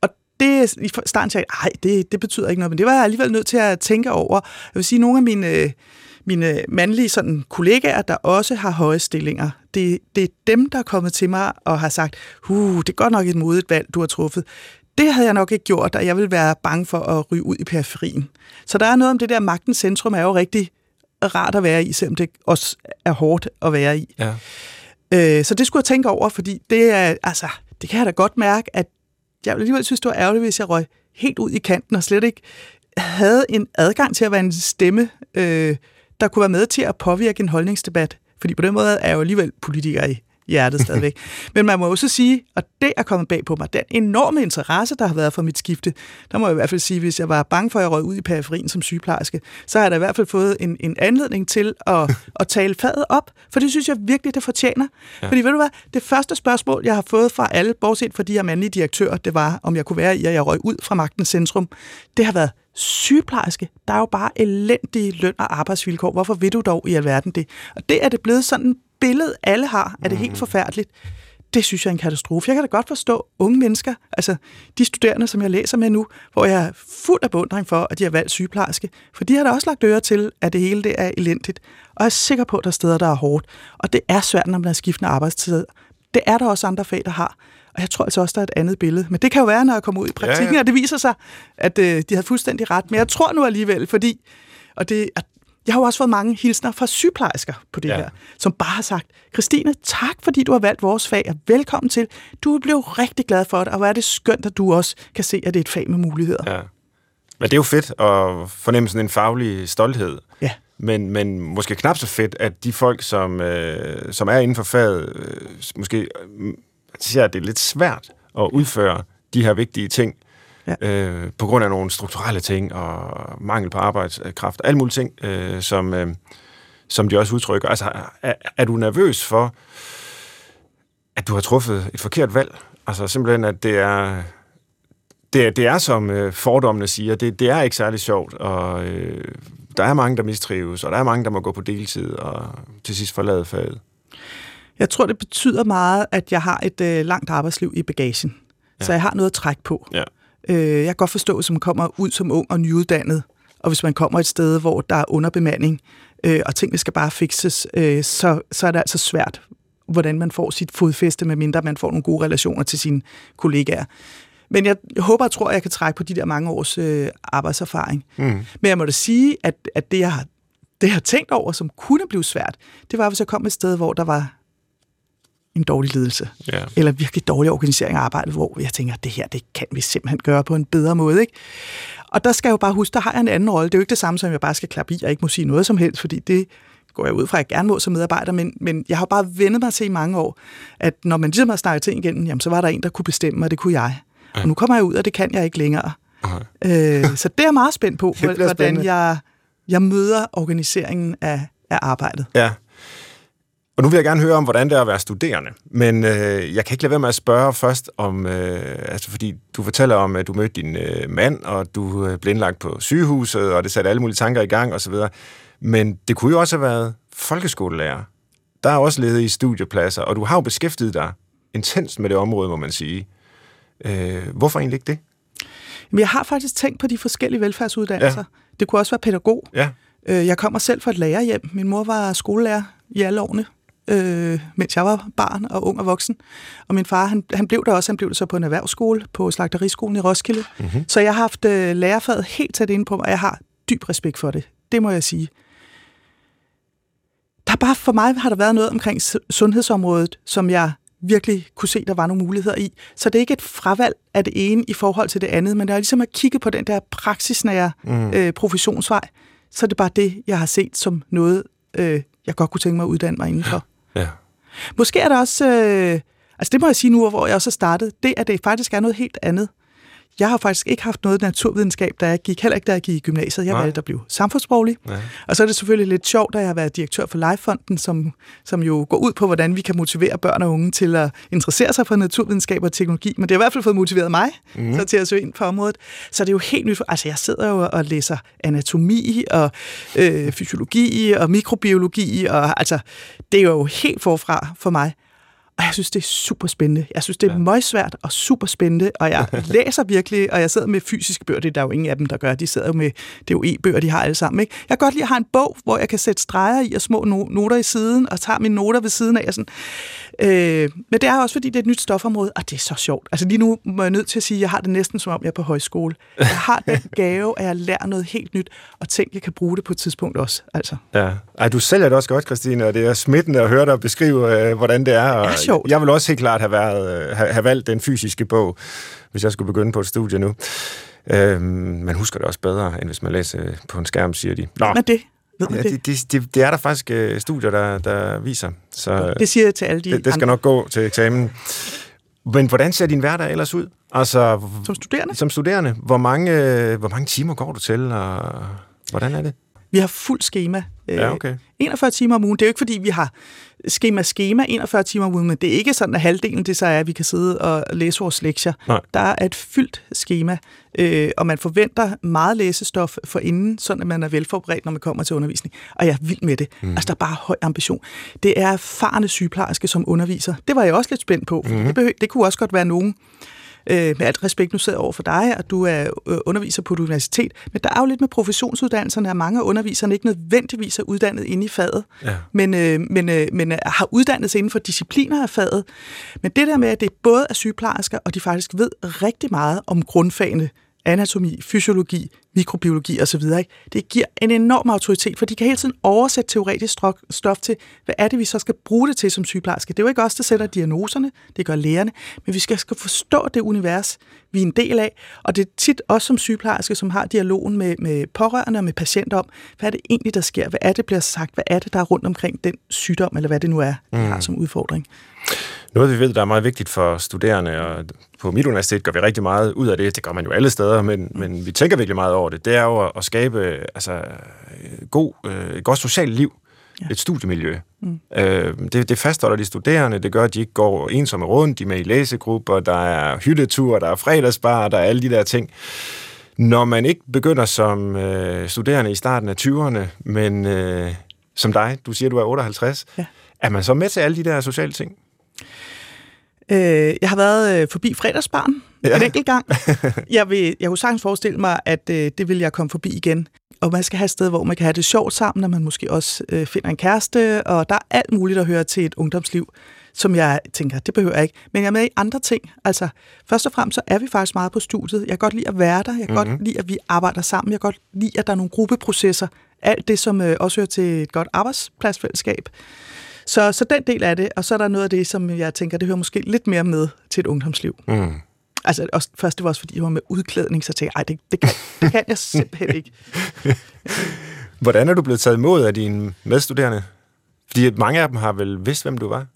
Og det, i starten sagde jeg, det, det betyder ikke noget, men det var jeg alligevel nødt til at tænke over. Jeg vil sige, nogle af mine, mine mandlige sådan, kollegaer, der også har høje stillinger, det, det er dem, der er kommet til mig og har sagt, uh, det er godt nok et modigt valg, du har truffet det havde jeg nok ikke gjort, og jeg ville være bange for at ryge ud i periferien. Så der er noget om det der, magtens centrum er jo rigtig rart at være i, selvom det også er hårdt at være i. Ja. Øh, så det skulle jeg tænke over, fordi det er, altså, det kan jeg da godt mærke, at jeg alligevel synes, det var ærgerligt, hvis jeg røg helt ud i kanten og slet ikke havde en adgang til at være en stemme, øh, der kunne være med til at påvirke en holdningsdebat. Fordi på den måde er jeg jo alligevel politiker i hjertet stadigvæk. Men man må også sige, og det er kommet bag på mig, den enorme interesse, der har været for mit skifte, der må jeg i hvert fald sige, hvis jeg var bange for, at jeg røg ud i periferien som sygeplejerske, så har jeg da i hvert fald fået en, en anledning til at, at tale fadet op, for det synes jeg virkelig, det fortjener. Ja. Fordi ved du hvad, det første spørgsmål, jeg har fået fra alle, bortset fra de her mandlige direktører, det var, om jeg kunne være i, at jeg røg ud fra magtens centrum, det har været, sygeplejerske, der er jo bare elendige løn- og arbejdsvilkår. Hvorfor vil du dog i alverden det? Og det er det blevet sådan billede, alle har, er det helt mm. forfærdeligt. Det synes jeg er en katastrofe. Jeg kan da godt forstå unge mennesker, altså de studerende, som jeg læser med nu, hvor jeg er fuld af beundring for, at de har valgt sygeplejerske. For de har da også lagt øre til, at det hele det er elendigt. Og jeg er sikker på, at der er steder, der er hårdt. Og det er svært, når man har skiftende arbejdstid. Det er der også andre fag, der har. Og jeg tror altså også, der er et andet billede. Men det kan jo være, når jeg kommer ud i praktikken, ja, ja. og det viser sig, at øh, de havde fuldstændig ret. Men jeg tror nu alligevel, fordi, og det, at jeg har jo også fået mange hilsner fra sygeplejersker på det ja. her, som bare har sagt, Christine, tak fordi du har valgt vores fag, og velkommen til. Du er blevet rigtig glad for det, og hvor er det skønt, at du også kan se, at det er et fag med muligheder. Ja. Men det er jo fedt at fornemme sådan en faglig stolthed. Ja. Men, men måske knap så fedt, at de folk, som, øh, som er inden for faget, øh, måske øh, siger, at det er lidt svært at udføre de her vigtige ting, ja. øh, på grund af nogle strukturelle ting og mangel på arbejdskraft, alle mulige ting, øh, som, øh, som de også udtrykker. Altså, er, er du nervøs for, at du har truffet et forkert valg? Altså simpelthen, at det er, det er, det er som øh, fordommene siger, det, det er ikke særlig sjovt, og øh, der er mange, der mistrives, og der er mange, der må gå på deltid og til sidst forlade faget. Jeg tror, det betyder meget, at jeg har et øh, langt arbejdsliv i bagagen. Ja. Så jeg har noget at trække på. Ja. Øh, jeg kan godt forstå, hvis man kommer ud som ung og nyuddannet, og hvis man kommer et sted, hvor der er underbemanding, øh, og tingene skal bare fikses, øh, så, så er det altså svært, hvordan man får sit fodfæste, medmindre man får nogle gode relationer til sine kollegaer. Men jeg, håber og tror, at jeg kan trække på de der mange års øh, arbejdserfaring. Mm. Men jeg må da sige, at, at det, jeg har, det, jeg har tænkt over, som kunne blive svært, det var, hvis jeg kom et sted, hvor der var en dårlig ledelse. Ja. Eller virkelig dårlig organisering af arbejdet, hvor jeg tænker, det her, det kan vi simpelthen gøre på en bedre måde. Ikke? Og der skal jeg jo bare huske, der har jeg en anden rolle. Det er jo ikke det samme, som jeg bare skal klappe i og ikke må sige noget som helst, fordi det går jeg ud fra, at jeg gerne må som medarbejder, men, men jeg har bare vendet mig til i mange år, at når man ligesom har snakket ting igen, jamen, så var der en, der kunne bestemme, og det kunne jeg. Ja. Og nu kommer jeg ud, og det kan jeg ikke længere. Øh, så det er jeg meget spændt på, hvordan jeg, jeg møder organiseringen af, af arbejdet. Ja, Og nu vil jeg gerne høre om, hvordan det er at være studerende. Men øh, jeg kan ikke lade være med at spørge først om, øh, altså fordi du fortæller om, at du mødte din øh, mand, og du øh, blev indlagt på sygehuset, og det satte alle mulige tanker i gang osv. Men det kunne jo også have været folkeskolelærer. Der er også ledet i studiepladser, og du har jo beskæftiget dig intens med det område, må man sige. Øh, hvorfor egentlig ikke det? Men jeg har faktisk tænkt på de forskellige velfærdsuddannelser. Ja. Det kunne også være pædagog. Ja. Øh, jeg kommer selv fra et lærerhjem. Min mor var skolelærer i alle årene, øh, mens jeg var barn og ung og voksen. Og min far, han, han blev der også. Han blev der så på en erhvervsskole, på Slagteriskolen i Roskilde. Mm-hmm. Så jeg har haft øh, lærerfaget helt tæt inde på mig, og jeg har dyb respekt for det. Det må jeg sige. Der er bare for mig har der været noget omkring sundhedsområdet, som jeg virkelig kunne se, der var nogle muligheder i. Så det er ikke et fravalg af det ene i forhold til det andet, men det er ligesom at kigge på den der praksisnære mm. øh, professionsvej, så er det bare det, jeg har set som noget, øh, jeg godt kunne tænke mig at uddanne mig indenfor. Ja. Måske er der også, øh, altså det må jeg sige nu, hvor jeg også har startet, det at det faktisk er noget helt andet. Jeg har faktisk ikke haft noget naturvidenskab, da jeg gik, heller ikke da jeg gik i gymnasiet. Jeg Nej. valgte at blive samfundsproglig. Ja. Og så er det selvfølgelig lidt sjovt, da jeg har været direktør for Lifefonden, som, som jo går ud på, hvordan vi kan motivere børn og unge til at interessere sig for naturvidenskab og teknologi. Men det har i hvert fald fået motiveret mig mm. så til at søge ind på området. Så det er jo helt nyt. Altså jeg sidder jo og læser anatomi og øh, fysiologi og mikrobiologi. Og, altså, det er jo helt forfra for mig. Og jeg synes, det er super spændende. Jeg synes, det er ja. møgsvært og super spændende, og jeg læser virkelig, og jeg sidder med fysiske bøger. Det er der jo ingen af dem, der gør. De sidder jo med, det er jo e-bøger, de har alle sammen. Ikke? Jeg kan godt lide at have en bog, hvor jeg kan sætte streger i og små noter i siden, og tager mine noter ved siden af. Og sådan. Øh, men det er også, fordi det er et nyt stofområde, og det er så sjovt. Altså lige nu må jeg nødt til at sige, at jeg har det næsten som om, jeg er på højskole. Jeg har den gave, at jeg lærer noget helt nyt, og tænker, jeg kan bruge det på et tidspunkt også. Altså. Ja. Ej, du sælger det også godt, Christine, og det er smittende at høre dig beskrive, øh, hvordan det er. Og er sjovt. Jeg vil også helt klart have, været, øh, have, have valgt den fysiske bog, hvis jeg skulle begynde på et studie nu. Øhm, man husker det også bedre, end hvis man læser på en skærm, siger de. Nå. Men det? Ved ja, det? Det, det, det er der faktisk uh, studier, der, der viser. Så det siger jeg til alle de Det, det skal andre. nok gå til eksamen. Men hvordan ser din hverdag ellers ud? Altså, som studerende? Som studerende. Hvor mange, øh, hvor mange timer går du til, og hvordan er det? Vi har fuld schema. Ja, okay. 41 timer om ugen. Det er jo ikke, fordi vi har schema schema 41 timer om ugen, men det er ikke sådan, at halvdelen det så er, at vi kan sidde og læse vores lektier. Nej. Der er et fyldt schema, øh, og man forventer meget læsestof for inden, sådan at man er velforberedt, når man kommer til undervisning. Og jeg er vild med det. Mm. Altså, der er bare høj ambition. Det er erfarne sygeplejerske som underviser. Det var jeg også lidt spændt på, mm. det, behøv, det kunne også godt være nogen, øh, med alt respekt, nu sidder over for dig, og du er øh, underviser på et universitet, men der er jo lidt med professionsuddannelserne, at mange af underviserne ikke nødvendigvis er uddannet inde i faget, ja. men, øh, men, øh, men øh, har uddannet sig inden for discipliner af faget. Men det der med, at det både er sygeplejersker, og de faktisk ved rigtig meget om grundfagene, anatomi, fysiologi, mikrobiologi osv., det giver en enorm autoritet, for de kan hele tiden oversætte teoretisk stof til, hvad er det, vi så skal bruge det til som sygeplejerske. Det er jo ikke os, der sætter diagnoserne, det gør lægerne, men vi skal, skal forstå det univers, vi er en del af, og det er tit også som sygeplejerske, som har dialogen med, med pårørende og med patienter om, hvad er det egentlig, der sker, hvad er det, bliver sagt, hvad er det, der er rundt omkring den sygdom, eller hvad det nu er, de mm. har som udfordring. Noget, vi ved, der er meget vigtigt for studerende, og på mit universitet gør vi rigtig meget ud af det. Det gør man jo alle steder, men, men vi tænker virkelig meget over det. Det er jo at skabe altså, god, øh, et godt socialt liv, ja. et studiemiljø. Mm. Øh, det, det fastholder de studerende, det gør, at de ikke går ensomme rundt, de er med i læsegrupper, der er hyttetur, der er fredagsbar, der er alle de der ting. Når man ikke begynder som øh, studerende i starten af 20'erne, men øh, som dig, du siger, du er 58, ja. er man så med til alle de der sociale ting? Øh, jeg har været øh, forbi fredagsbarn ja. en enkelt gang. Jeg, vil, jeg kunne sagtens forestille mig, at øh, det vil jeg komme forbi igen. Og man skal have et sted, hvor man kan have det sjovt sammen, og man måske også øh, finder en kæreste, og der er alt muligt at høre til et ungdomsliv, som jeg tænker, det behøver jeg ikke. Men jeg er med i andre ting. Altså, først og fremmest så er vi faktisk meget på studiet. Jeg kan godt lide at være der. Jeg kan mm-hmm. godt lide, at vi arbejder sammen. Jeg kan godt lide, at der er nogle gruppeprocesser. Alt det, som øh, også hører til et godt arbejdspladsfællesskab. Så, så den del af det, og så er der noget af det, som jeg tænker, det hører måske lidt mere med til et ungdomsliv. Mm. Altså, også, først det var også, fordi jeg var med udklædning, så tænkte jeg, det, det, kan, det kan jeg simpelthen ikke. Hvordan er du blevet taget imod af dine medstuderende? Fordi mange af dem har vel vidst, hvem du var?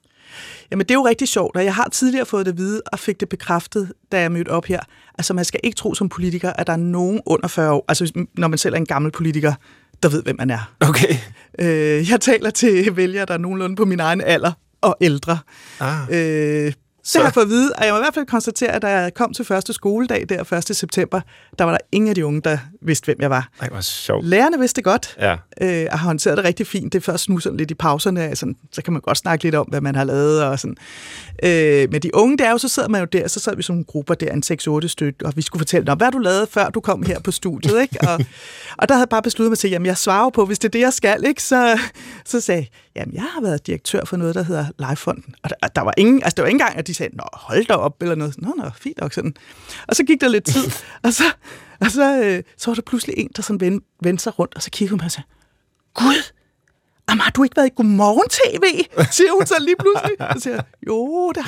Jamen, det er jo rigtig sjovt, og jeg har tidligere fået det at vide, og fik det bekræftet, da jeg mødte op her. Altså, man skal ikke tro som politiker, at der er nogen under 40 år, altså når man selv er en gammel politiker, der ved, hvem man er. Okay. Øh, jeg taler til vælgere, der er nogenlunde på min egen alder og ældre. Ah. Øh, så har jeg fået at vide, og jeg må i hvert fald konstatere, at da jeg kom til første skoledag der 1. september, der var der ingen af de unge, der vidste, hvem jeg var. Ej, hvor sjovt. Lærerne vidste det godt, Ja. øh, og har håndteret det rigtig fint. Det er først nu sådan lidt i pauserne, sådan, så kan man godt snakke lidt om, hvad man har lavet. Og sådan. Øh, men de unge, det er jo, så sidder man jo der, så sad vi som nogle grupper der, en 6-8 stykker, og vi skulle fortælle, "Nå, hvad du lavet, før du kom her på studiet? Ikke? Og, og der havde jeg bare besluttet mig til, jamen jeg svarer på, hvis det er det, jeg skal, ikke? Så, så sagde jeg, jamen jeg har været direktør for noget, der hedder Livefonden. Og der, der var ingen, altså det var ikke engang, at de sagde, nå hold da op, eller noget. Nå, nå, fint nok sådan. Og så gik der lidt tid, og så, og så, øh, så var der pludselig en, der sådan vendte, vendte sig rundt, og så kiggede hun på mig og sagde, Gud, Jamen, har du ikke været i Godmorgen-tv? Siger hun så lige pludselig. Så siger jo, der.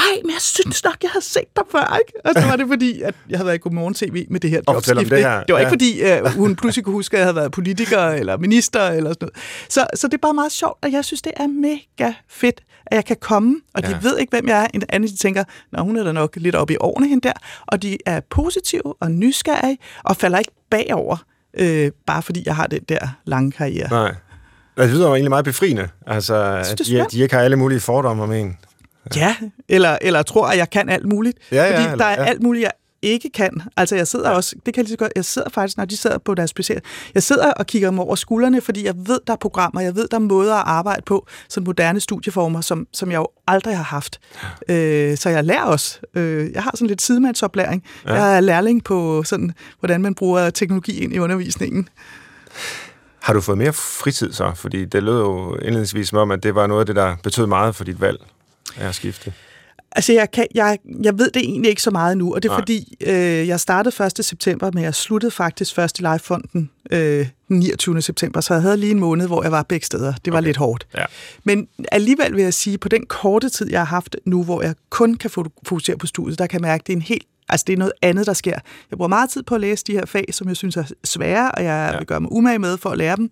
Ej, men jeg synes nok, jeg havde set dig før, ikke? Og så var det fordi, at jeg havde været i Godmorgen-tv med det her jobskifte. det ikke? her, Det var ikke ja. fordi, uh, hun pludselig kunne huske, at jeg havde været politiker eller minister eller sådan noget. Så, så det er bare meget sjovt, og jeg synes, det er mega fedt, at jeg kan komme, og de Ja. ved ikke, hvem jeg er. En anden, de tænker, Nå, hun er da nok lidt oppe i årene hende der. Og de er positive og nysgerrige, og falder ikke bagover, øh, bare fordi jeg har den der lange karriere. Nej. Det lyder jo egentlig meget befriende, altså, at de, de ikke har alle mulige fordomme om en. Ja, eller, eller tror, at jeg kan alt muligt. Ja, ja, Fordi eller- der er ja. alt muligt, jeg ikke kan. Altså, jeg sidder ja. også, det kan jeg lige så godt, jeg sidder faktisk, når de sidder på deres speciale, jeg sidder og kigger dem over skuldrene, fordi jeg ved, der er programmer, jeg ved, der er måder at arbejde på, sådan moderne studieformer, som, som jeg jo aldrig har haft. Øh, så jeg lærer også. Øh, jeg har sådan lidt sidemandsoplæring. Ja. Jeg er lærling på, sådan, hvordan man bruger teknologi ind i undervisningen. Har du fået mere fritid så? Fordi det lød jo indledningsvis som om, at det var noget af det, der betød meget for dit valg af at skifte. Altså, jeg, kan, jeg, jeg ved det egentlig ikke så meget nu, og det er Nej. fordi, øh, jeg startede 1. september, men jeg sluttede faktisk først i Livefonden øh, den 29. september, så jeg havde lige en måned, hvor jeg var begge steder. Det var okay. lidt hårdt. Ja. Men alligevel vil jeg sige, på den korte tid, jeg har haft nu, hvor jeg kun kan fo- fokusere på studiet, der kan jeg mærke, at det er en helt Altså, det er noget andet, der sker. Jeg bruger meget tid på at læse de her fag, som jeg synes er svære, og jeg ja. vil gøre mig umage med for at lære dem.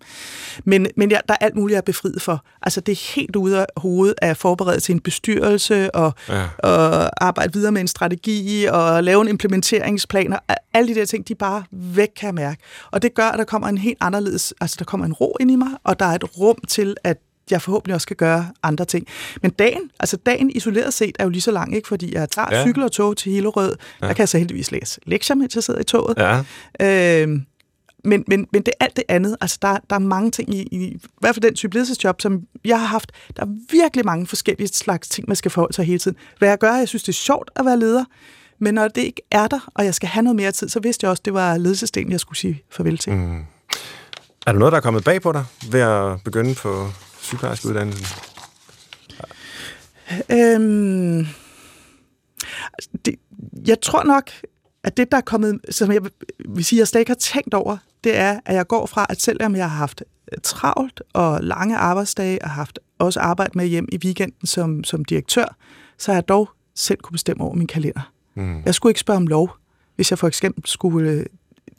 Men, men ja, der er alt muligt, jeg er befriet for. Altså, det er helt ude af hovedet at forberede til en bestyrelse, og, Ja. og arbejde videre med en strategi, og lave en implementeringsplan, og alle de der ting, de er bare væk, kan jeg mærke. Og det gør, at der kommer en helt anderledes, altså der kommer en ro ind i mig, og der er et rum til, at jeg forhåbentlig også skal gøre andre ting. Men dagen, altså dagen isoleret set er jo lige så lang, ikke? Fordi jeg tager Ja. cykel og tog til Hillerød. Ja. Der kan jeg så heldigvis læse lektier, mens jeg sidder i toget. Ja. Øhm, men, men, men det er alt det andet. Altså, der, der er mange ting i, i, i hvert fald den type ledelsesjob, som jeg har haft. Der er virkelig mange forskellige slags ting, man skal forholde sig hele tiden. Hvad jeg gør, jeg synes, det er sjovt at være leder. Men når det ikke er der, og jeg skal have noget mere tid, så vidste jeg også, det var ledelsesdelen, jeg skulle sige farvel til. Mm. Er der noget, der er kommet bag på dig ved at begynde på sygeplejerskeuddannelsen? Øhm, altså, det, jeg tror nok, at det, der er kommet, som jeg vil sige, jeg slet ikke har tænkt over, det er, at jeg går fra, at selvom jeg har haft øh, travlt og lange arbejdsdage, og haft også arbejde med hjem i weekenden som, som direktør, så har jeg dog selv kunne bestemme over min kalender. Mm. Jeg skulle ikke spørge om lov, hvis jeg for eksempel skulle øh,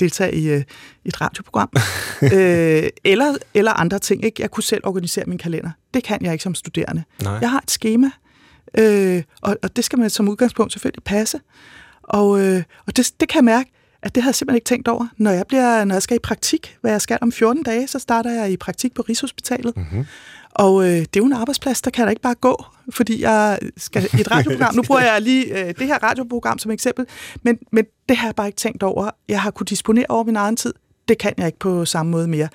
deltage i øh, et radioprogram, øh, eller, eller andre ting. Ikke? Jeg kunne selv organisere min kalender. Det kan jeg ikke som studerende. Nej. Jeg har et schema, øh, og, og det skal man som udgangspunkt selvfølgelig passe. Og, øh, og det, det kan jeg mærke, at det havde jeg simpelthen ikke tænkt over. Når jeg, bliver, når jeg skal i praktik, hvad jeg skal om 14 dage, så starter jeg i praktik på Rigshospitalet. Mm-hmm. Og øh, det er jo en arbejdsplads, der kan jeg da ikke bare gå, fordi jeg skal i et radioprogram. Nu bruger jeg lige øh, det her radioprogram som eksempel, men, men det har jeg bare ikke tænkt over. Jeg har kunnet disponere over min egen tid. Det kan jeg ikke på samme måde mere.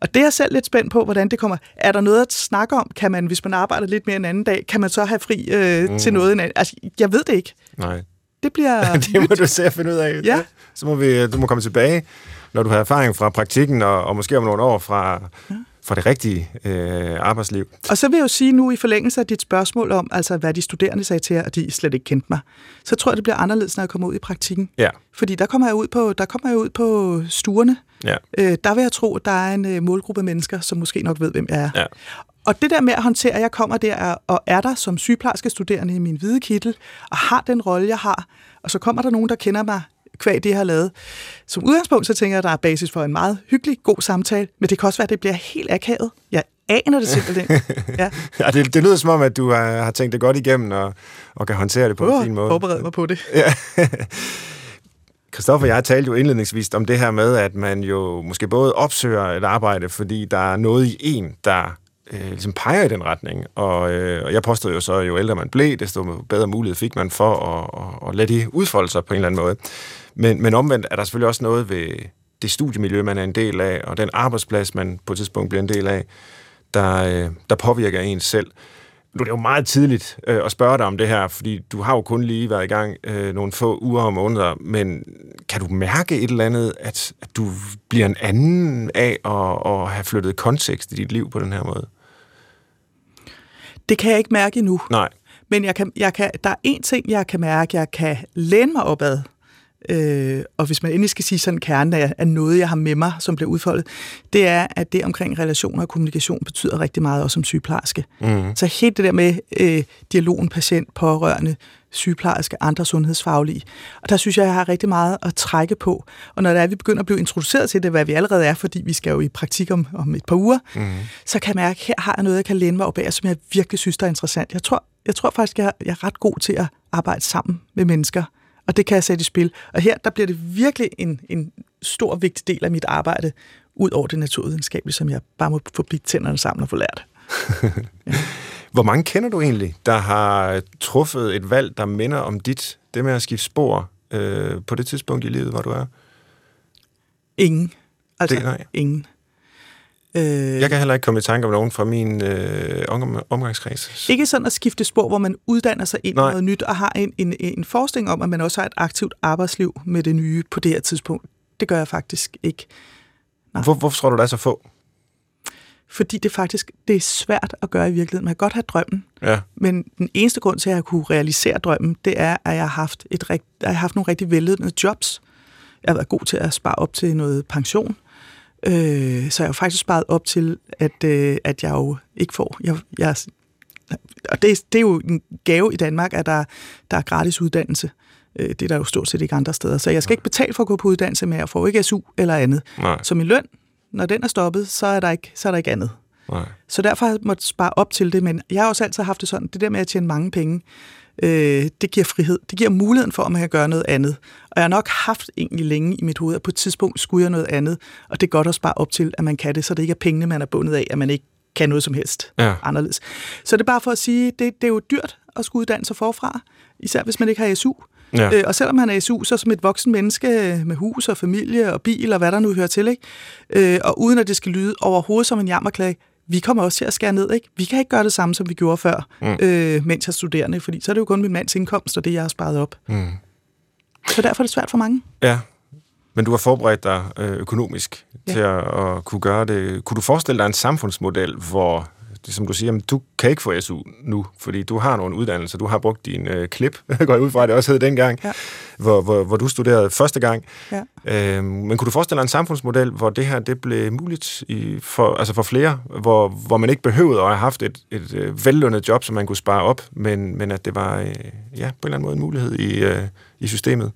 Og det er jeg selv lidt spændt på, hvordan det kommer. Er der noget at snakke om? Kan man, hvis man arbejder lidt mere en anden dag, kan man så have fri øh, mm. til noget en anden? Altså, jeg ved det ikke. Nej. Det bliver... det må du se at finde ud af. Ja. Så må vi, du må komme tilbage, når du har erfaring fra praktikken, og, og måske om nogle år fra, ja. Fra det rigtige øh, arbejdsliv. Og så vil jeg jo sige nu i forlængelse af dit spørgsmål om, altså hvad de studerende sagde til jer, og de slet ikke kendte mig, så tror jeg, det bliver anderledes, når jeg kommer ud i praktikken. Ja. Fordi der kommer jeg ud på, der kommer jeg ud på stuerne. Ja. Øh, der vil jeg tro, at der er en øh, målgruppe mennesker, som måske nok ved, hvem jeg er. Ja. Og det der med at håndtere, at jeg kommer der og er der som sygeplejerske studerende i min hvide kittel, og har den rolle, jeg har, og så kommer der nogen, der kender mig kvæg det, jeg har lavet. Som udgangspunkt, så tænker jeg, at der er basis for en meget hyggelig, god samtale, men det kan også være, at det bliver helt akavet. Jeg aner det simpelthen. Ja. ja det, det lyder som om, at du har, har tænkt det godt igennem, og, og kan håndtere det på Prøv en fin måde. forberede mig på det. Ja. Christoffer og jeg talte jo indledningsvis om det her med, at man jo måske både opsøger et arbejde, fordi der er noget i en, der øh, ligesom peger i den retning. Og, øh, og jeg påstod jo så, at jo ældre man blev, desto bedre mulighed fik man for at, at, at lade de udfolde sig på en eller anden måde. Men, men omvendt er der selvfølgelig også noget ved det studiemiljø, man er en del af, og den arbejdsplads, man på et tidspunkt bliver en del af, der, øh, der påvirker en selv. Nu er det jo meget tidligt øh, at spørge dig om det her, fordi du har jo kun lige været i gang øh, nogle få uger og måneder, men kan du mærke et eller andet, at, at du bliver en anden af at, at have flyttet kontekst i dit liv på den her måde? Det kan jeg ikke mærke endnu. Nej. Men jeg kan, jeg kan, der er en ting, jeg kan mærke, jeg kan læne mig opad. Øh, og hvis man endelig skal sige sådan kerne af, af noget, jeg har med mig, som bliver udfoldet, det er, at det omkring relationer og kommunikation betyder rigtig meget også som sygeplejerske. Mm. Så helt det der med øh, dialogen patient, pårørende, sygeplejerske, andre sundhedsfaglige. Og der synes jeg, jeg har rigtig meget at trække på. Og når det er, vi begynder at blive introduceret til det, hvad vi allerede er, fordi vi skal jo i praktik om, om et par uger, mm. så kan jeg mærke, at her har jeg noget, jeg kan læne mig op af, som jeg virkelig synes, der er interessant. Jeg tror, jeg tror faktisk, jeg, jeg er ret god til at arbejde sammen med mennesker, og det kan jeg sætte i spil. Og her, der bliver det virkelig en, en stor, vigtig del af mit arbejde, ud over det naturvidenskabelige, som jeg bare må få bidt tænderne sammen og få lært. ja. Hvor mange kender du egentlig, der har truffet et valg, der minder om dit, det med at skifte spor øh, på det tidspunkt i livet, hvor du er? Ingen. Altså, det, nej. ingen. Øh, jeg kan heller ikke komme i tanke om nogen fra min øh, om, omgangskreds. Ikke sådan at skifte spor, hvor man uddanner sig ind i noget nyt og har en, en, en forestilling om, at man også har et aktivt arbejdsliv med det nye på det her tidspunkt. Det gør jeg faktisk ikke. Hvor, hvorfor tror du, der er så få? Fordi det faktisk det er svært at gøre i virkeligheden. Man kan godt have drømmen, ja. men den eneste grund til, at jeg kunne realisere drømmen, det er, at jeg har haft, et, at jeg har haft nogle rigtig velledende jobs. Jeg har været god til at spare op til noget pension, øh, så jeg har faktisk sparet op til, at, øh, at jeg jo ikke får... Jeg, jeg, og det, det er jo en gave i Danmark, at der, der er gratis uddannelse. Øh, det er der jo stort set ikke andre steder. Så jeg skal ikke betale for at gå på uddannelse, men jeg får ikke SU eller andet. Nej. Så min løn når den er stoppet, så er der ikke, så er der ikke andet. Nej. Så derfor har jeg måttet spare op til det, men jeg har også altid haft det sådan, det der med at tjene mange penge, øh, det giver frihed. Det giver muligheden for, at man kan gøre noget andet. Og jeg har nok haft egentlig længe i mit hoved, at på et tidspunkt skulle jeg noget andet, og det er godt at spare op til, at man kan det, så det ikke er pengene, man er bundet af, at man ikke kan noget som helst ja. anderledes. Så det er bare for at sige, det, det er jo dyrt at skulle uddanne sig forfra, især hvis man ikke har SU. Ja. Øh, og selvom han er SU, så som et voksen menneske med hus og familie og bil og hvad der nu hører til, ikke? Øh, og uden at det skal lyde overhovedet som en jammerklage, vi kommer også til at skære ned. Ikke? Vi kan ikke gøre det samme, som vi gjorde før, mm. øh, mens jeg er studerende, fordi så er det jo kun min mands indkomst og det, jeg har sparet op. Mm. Så derfor er det svært for mange. Ja, men du har forberedt dig øh, økonomisk ja. til at, at kunne gøre det. Kunne du forestille dig en samfundsmodel, hvor som du siger, du kan ikke få SU nu, fordi du har nogle uddannelser, du har brugt din øh, klip, går jeg ud fra, det også hed dengang, ja. hvor, hvor, hvor du studerede første gang. Ja. Øhm, men kunne du forestille dig en samfundsmodel, hvor det her det blev muligt i, for, altså for flere, hvor, hvor man ikke behøvede at have haft et, et øh, vellønnet job, som man kunne spare op, men, men at det var øh, ja, på en eller anden måde en mulighed i, øh, i systemet?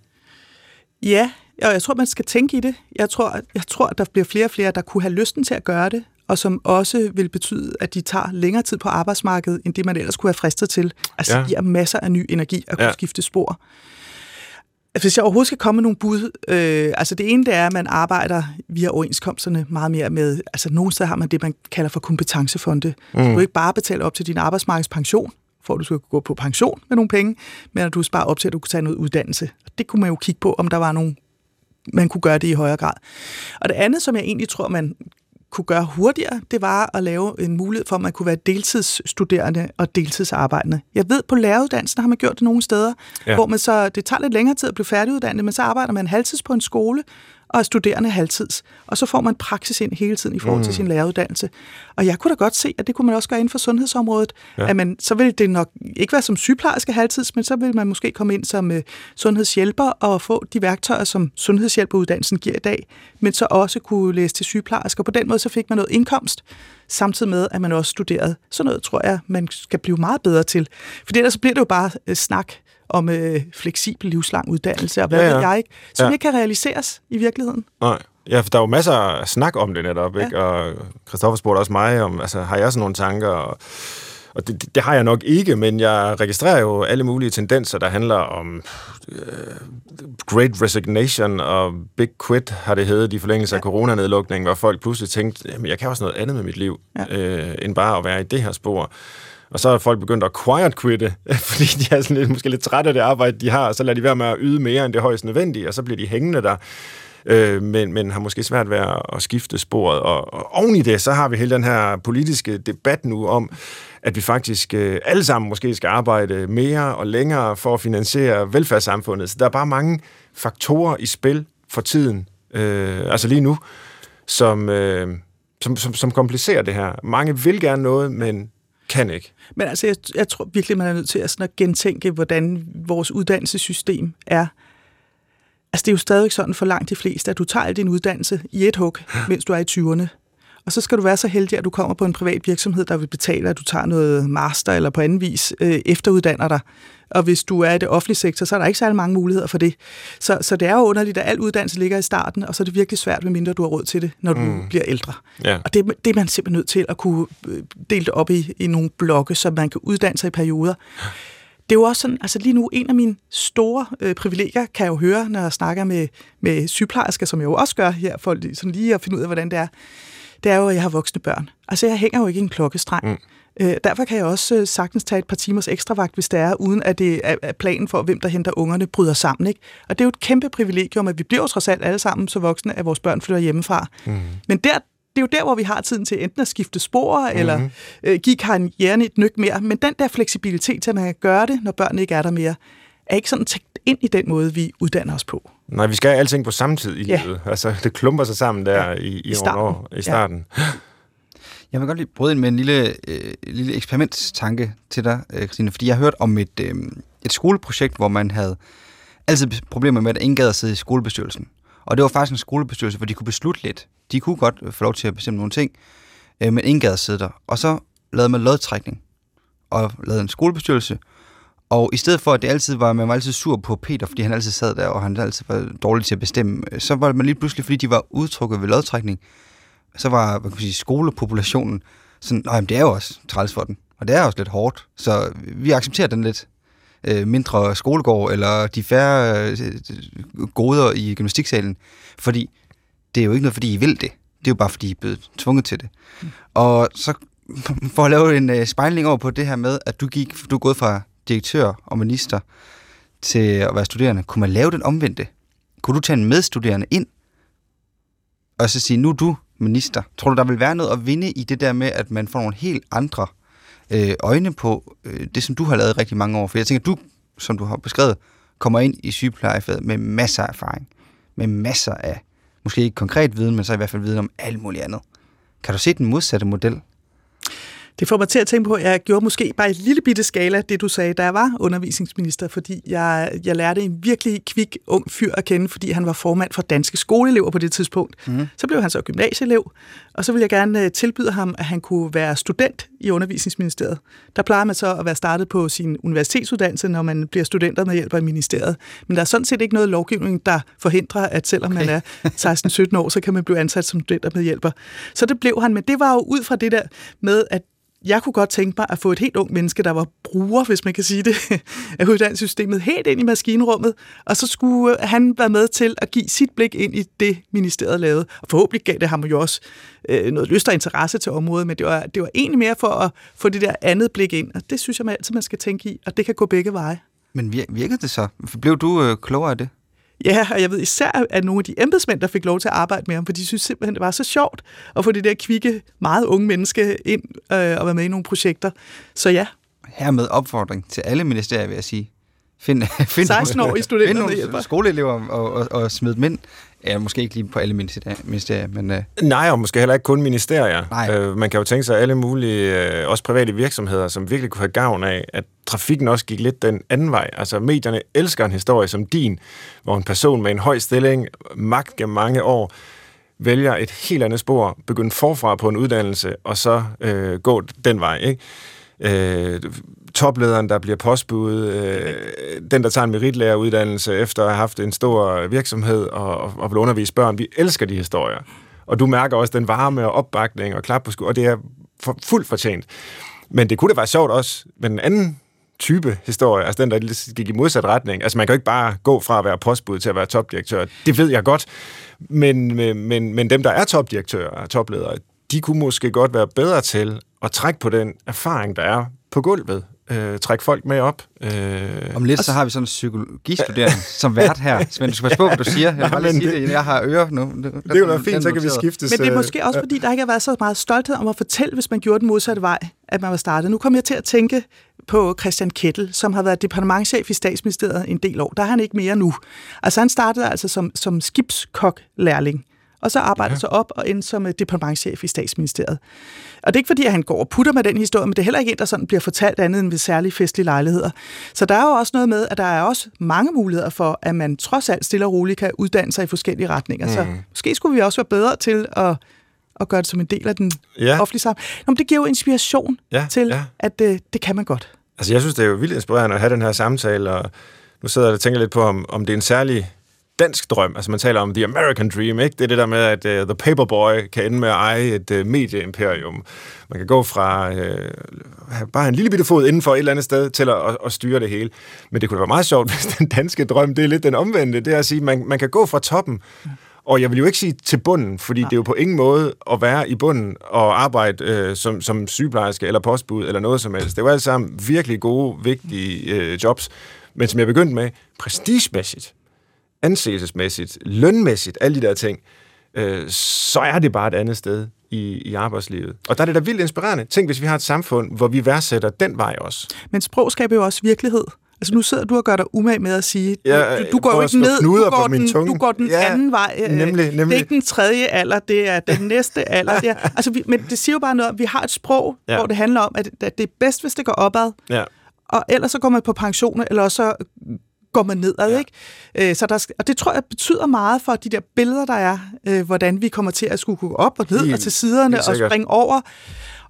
Ja, og jeg tror, man skal tænke i det. Jeg tror, jeg tror, at der bliver flere og flere, der kunne have lysten til at gøre det, og som også vil betyde, at de tager længere tid på arbejdsmarkedet, end det man ellers kunne have fristet til. Altså, ja. giver masser af ny energi at kunne ja. skifte spor. Hvis jeg overhovedet skal komme med nogle bud, øh, altså det ene det er, at man arbejder via overenskomsterne meget mere med, altså nogle steder har man det, man kalder for kompetencefonde. Mm. Så du ikke bare betale op til din arbejdsmarkedspension, for at du skal gå på pension med nogle penge, men at du sparer op til, at du kan tage noget uddannelse. Det kunne man jo kigge på, om der var nogle man kunne gøre det i højere grad. Og det andet, som jeg egentlig tror, man kunne gøre hurtigere, det var at lave en mulighed for, at man kunne være deltidsstuderende og deltidsarbejdende. Jeg ved, på læreruddannelsen har man gjort det nogle steder, ja. hvor man så, det tager lidt længere tid at blive færdiguddannet, men så arbejder man halvtids på en skole, og er studerende halvtids. Og så får man praksis ind hele tiden i forhold til mm. sin læreruddannelse. Og jeg kunne da godt se, at det kunne man også gøre inden for sundhedsområdet. Ja. At man, så ville det nok ikke være som sygeplejerske halvtids, men så vil man måske komme ind som uh, sundhedshjælper og få de værktøjer, som sundhedshjælperuddannelsen giver i dag, men så også kunne læse til sygeplejersker. På den måde så fik man noget indkomst, samtidig med, at man også studerede. Så noget tror jeg, man skal blive meget bedre til. For ellers bliver det jo bare uh, snak om øh, fleksibel livslang uddannelse, og hvad ja, ja. ved jeg ikke, som ja. ikke kan realiseres i virkeligheden. Nej. Ja, for der er jo masser af snak om det netop, ikke? Ja. Og Christoffer spurgte også mig om, altså, har jeg sådan nogle tanker, og og det, det har jeg nok ikke, men jeg registrerer jo alle mulige tendenser, der handler om uh, Great Resignation og Big Quit, har det heddet i forlængelse ja. af coronanedlukningen, hvor folk pludselig tænkte, jamen jeg kan også noget andet med mit liv, ja. uh, end bare at være i det her spor. Og så er folk begyndt at quiet quitte, fordi de er sådan lidt, måske lidt trætte af det arbejde, de har, og så lader de være med at yde mere end det højst nødvendige, og så bliver de hængende der øh, men, men har måske svært ved at skifte sporet. Og, og oven i det, så har vi hele den her politiske debat nu om, at vi faktisk øh, alle sammen måske skal arbejde mere og længere for at finansiere velfærdssamfundet. Så der er bare mange faktorer i spil for tiden, øh, altså lige nu, som, øh, som, som, som komplicerer det her. Mange vil gerne noget, men kan ikke. Men altså, jeg, jeg tror virkelig, man er nødt til at, sådan at gentænke, hvordan vores uddannelsessystem er. Altså, det er jo stadig sådan for langt de fleste, at du tager din uddannelse i et hug, mens du er i 20'erne. Og så skal du være så heldig, at du kommer på en privat virksomhed, der vil betale, at du tager noget master eller på anden vis øh, efteruddanner dig. Og hvis du er i det offentlige sektor, så er der ikke særlig mange muligheder for det. Så, så det er jo underligt, at al uddannelse ligger i starten, og så er det virkelig svært, medmindre du har råd til det, når du mm. bliver ældre. Ja. Og det, det er man simpelthen nødt til at kunne øh, dele det op i, i nogle blokke, så man kan uddanne sig i perioder. Det er jo også sådan, altså lige nu, en af mine store øh, privilegier, kan jeg jo høre, når jeg snakker med, med sygeplejersker, som jeg jo også gør her, for sådan lige at finde ud af, hvordan det er, det er jo, at jeg har voksne børn. Altså, jeg hænger jo ikke i en klokkestreng. Mm. Øh, derfor kan jeg også øh, sagtens tage et par timers ekstra vagt, hvis det er, uden at det er planen for, hvem der henter ungerne, bryder sammen. Ikke? Og det er jo et kæmpe privilegium, at vi bliver trods alt alle sammen så voksne, at vores børn flytter hjemmefra. Mm. Men der, det er jo der, hvor vi har tiden til enten at skifte spor, mm. eller øh, give karrieren et nyk mere. Men den der fleksibilitet til, at man kan gøre det, når børnene ikke er der mere, er ikke sådan tænkt ind i den måde, vi uddanner os på. Nej, vi skal have alting på samme tid i ja. livet. Altså, det klumper sig sammen der ja. i, i, I starten. År, i starten. Ja. Jeg vil godt lige bryde ind med en lille, øh, lille eksperimentstanke til dig, øh, Christine, fordi jeg har hørt om et, øh, et skoleprojekt, hvor man havde altid problemer med, at ingen gad at sidde i skolebestyrelsen. Og det var faktisk en skolebestyrelse, hvor de kunne beslutte lidt. De kunne godt få lov til at bestemme nogle ting, øh, men ingen gad at sidde der. Og så lavede man lodtrækning og lavede en skolebestyrelse, og i stedet for, at det altid var, man var altid sur på Peter, fordi han altid sad der, og han altid var dårlig til at bestemme, så var man lige pludselig, fordi de var udtrukket ved lodtrækning, så var hvad kan man sige, skolepopulationen sådan, nej, det er jo også træls for den, og det er også lidt hårdt, så vi accepterer den lidt øh, mindre skolegård, eller de færre øh, goder i gymnastiksalen, fordi det er jo ikke noget, fordi I vil det. Det er jo bare, fordi I er blevet tvunget til det. Mm. Og så for at lave en øh, spejling over på det her med, at du gik, du er gået fra direktør og minister til at være studerende, kunne man lave den omvendte? Kunne du tage en medstuderende ind, og så sige, nu er du minister. Tror du, der vil være noget at vinde i det der med, at man får nogle helt andre øh, øjne på øh, det, som du har lavet rigtig mange år? For jeg tænker, du, som du har beskrevet, kommer ind i sygeplejefaget med masser af erfaring, med masser af, måske ikke konkret viden, men så i hvert fald viden om alt muligt andet. Kan du se den modsatte model det får mig til at tænke på, at jeg gjorde måske bare en lille bitte skala det, du sagde, da jeg var undervisningsminister, fordi jeg, jeg lærte en virkelig kvik ung fyr at kende, fordi han var formand for danske skoleelever på det tidspunkt. Mm. Så blev han så gymnasieelev, og så ville jeg gerne øh, tilbyde ham, at han kunne være student i undervisningsministeriet. Der plejer man så at være startet på sin universitetsuddannelse, når man bliver studenter med hjælp af ministeriet. Men der er sådan set ikke noget lovgivning, der forhindrer, at selvom okay. man er 16-17 år, så kan man blive ansat som studenter med hjælper. Så det blev han, men det var jo ud fra det der med, at jeg kunne godt tænke mig at få et helt ung menneske, der var bruger, hvis man kan sige det, af uddannelsessystemet, helt ind i maskinrummet, og så skulle øh, han være med til at give sit blik ind i det, ministeriet lavede. Og forhåbentlig gav det ham jo også øh, noget lyst og interesse til området, men det var, det var egentlig mere for at få det der andet blik ind, og det synes jeg man altid, man skal tænke i, og det kan gå begge veje. Men virkede det så? Blev du øh, klogere af det? Ja, og jeg ved især, at nogle af de embedsmænd, der fik lov til at arbejde med ham, for de synes simpelthen, det var så sjovt at få det der kvikke, meget unge menneske ind øh, og være med i nogle projekter. Så ja. Hermed opfordring til alle ministerier, vil jeg sige. Find, find 16 år i studenter find nogle skoleelever og, og, og smid dem ind. Ja, måske ikke lige på alle ministerier, men... Uh... Nej, og måske heller ikke kun ministerier. Nej. Uh, man kan jo tænke sig alle mulige, uh, også private virksomheder, som virkelig kunne have gavn af, at trafikken også gik lidt den anden vej. Altså, medierne elsker en historie som din, hvor en person med en høj stilling, magt gennem mange år, vælger et helt andet spor, begynder forfra på en uddannelse, og så uh, gå den vej, ikke? øh, toplederen, der bliver postbud, øh, den, der tager en meritlæreruddannelse efter at have haft en stor virksomhed og, og vil undervise børn. Vi elsker de historier. Og du mærker også den varme og opbakning og klap på sku, og det er for, fuldt fortjent. Men det kunne da være sjovt også med en anden type historie, altså den, der gik i modsat retning. Altså man kan jo ikke bare gå fra at være postbud til at være topdirektør. Det ved jeg godt. Men, men, men dem, der er topdirektører og topledere, de kunne måske godt være bedre til at trække på den erfaring, der er på gulvet øh, trække folk med op. Øh, Om lidt, så har vi sådan en psykologistuderende som vært her. Men du skal passe på, hvad du siger. Jeg, Nej, sige det. jeg har ører nu. Det, det er jo være fint, så kan vi skiftes. Men det er måske også, fordi der ikke har været så meget stolthed om at fortælle, hvis man gjorde den modsatte vej, at man var startet. Nu kommer jeg til at tænke på Christian Kettel, som har været departementchef i statsministeriet en del år. Der er han ikke mere nu. Altså han startede altså som, som skibskok-lærling og så arbejder ja. sig op og ind som departementchef i statsministeriet. Og det er ikke fordi, at han går og putter med den historie, men det er heller ikke en, der sådan bliver fortalt andet end ved særlige festlige lejligheder. Så der er jo også noget med, at der er også mange muligheder for, at man trods alt stille og roligt kan uddanne sig i forskellige retninger. Mm. Så måske skulle vi også være bedre til at at gøre det som en del af den ja. offentlige sammen. Nå, men det giver jo inspiration ja, til, ja. at det, det kan man godt. Altså, jeg synes, det er jo vildt inspirerende at have den her samtale, og nu sidder jeg og tænker lidt på, om, om det er en særlig dansk drøm. Altså man taler om the American dream, ikke? Det er det der med, at uh, the paperboy kan ende med at eje et uh, medieimperium. Man kan gå fra uh, bare en lille bitte fod inden for et eller andet sted til at, at, at styre det hele. Men det kunne være meget sjovt, hvis den danske drøm, det er lidt den omvendte. Det er at sige, man, man kan gå fra toppen, og jeg vil jo ikke sige til bunden, fordi ja. det er jo på ingen måde at være i bunden og arbejde øh, som, som sygeplejerske eller postbud eller noget som helst. Det var alle sammen virkelig gode, vigtige øh, jobs. Men som jeg begyndte med, prestigemæssigt, anseelsesmæssigt, lønmæssigt, alle de der ting, øh, så er det bare et andet sted i, i arbejdslivet. Og der er det da vildt inspirerende. Tænk, hvis vi har et samfund, hvor vi værdsætter den vej også. Men sprog skaber jo også virkelighed. Altså nu sidder du og gør dig umag med at sige, ja, du, du går jo ikke ned, du går, den, tunge. du går den ja, anden vej. Nemlig, nemlig. Det er ikke den tredje alder, det er den næste alder. Ja. Altså, vi, men det siger jo bare noget om, vi har et sprog, ja. hvor det handler om, at, at det er bedst, hvis det går opad. Ja. Og ellers så går man på pension, eller så går man nedad. Ja. Ikke? Øh, så der, og det tror jeg betyder meget for de der billeder, der er, øh, hvordan vi kommer til at skulle gå op og ned Helt, og til siderne og springe over.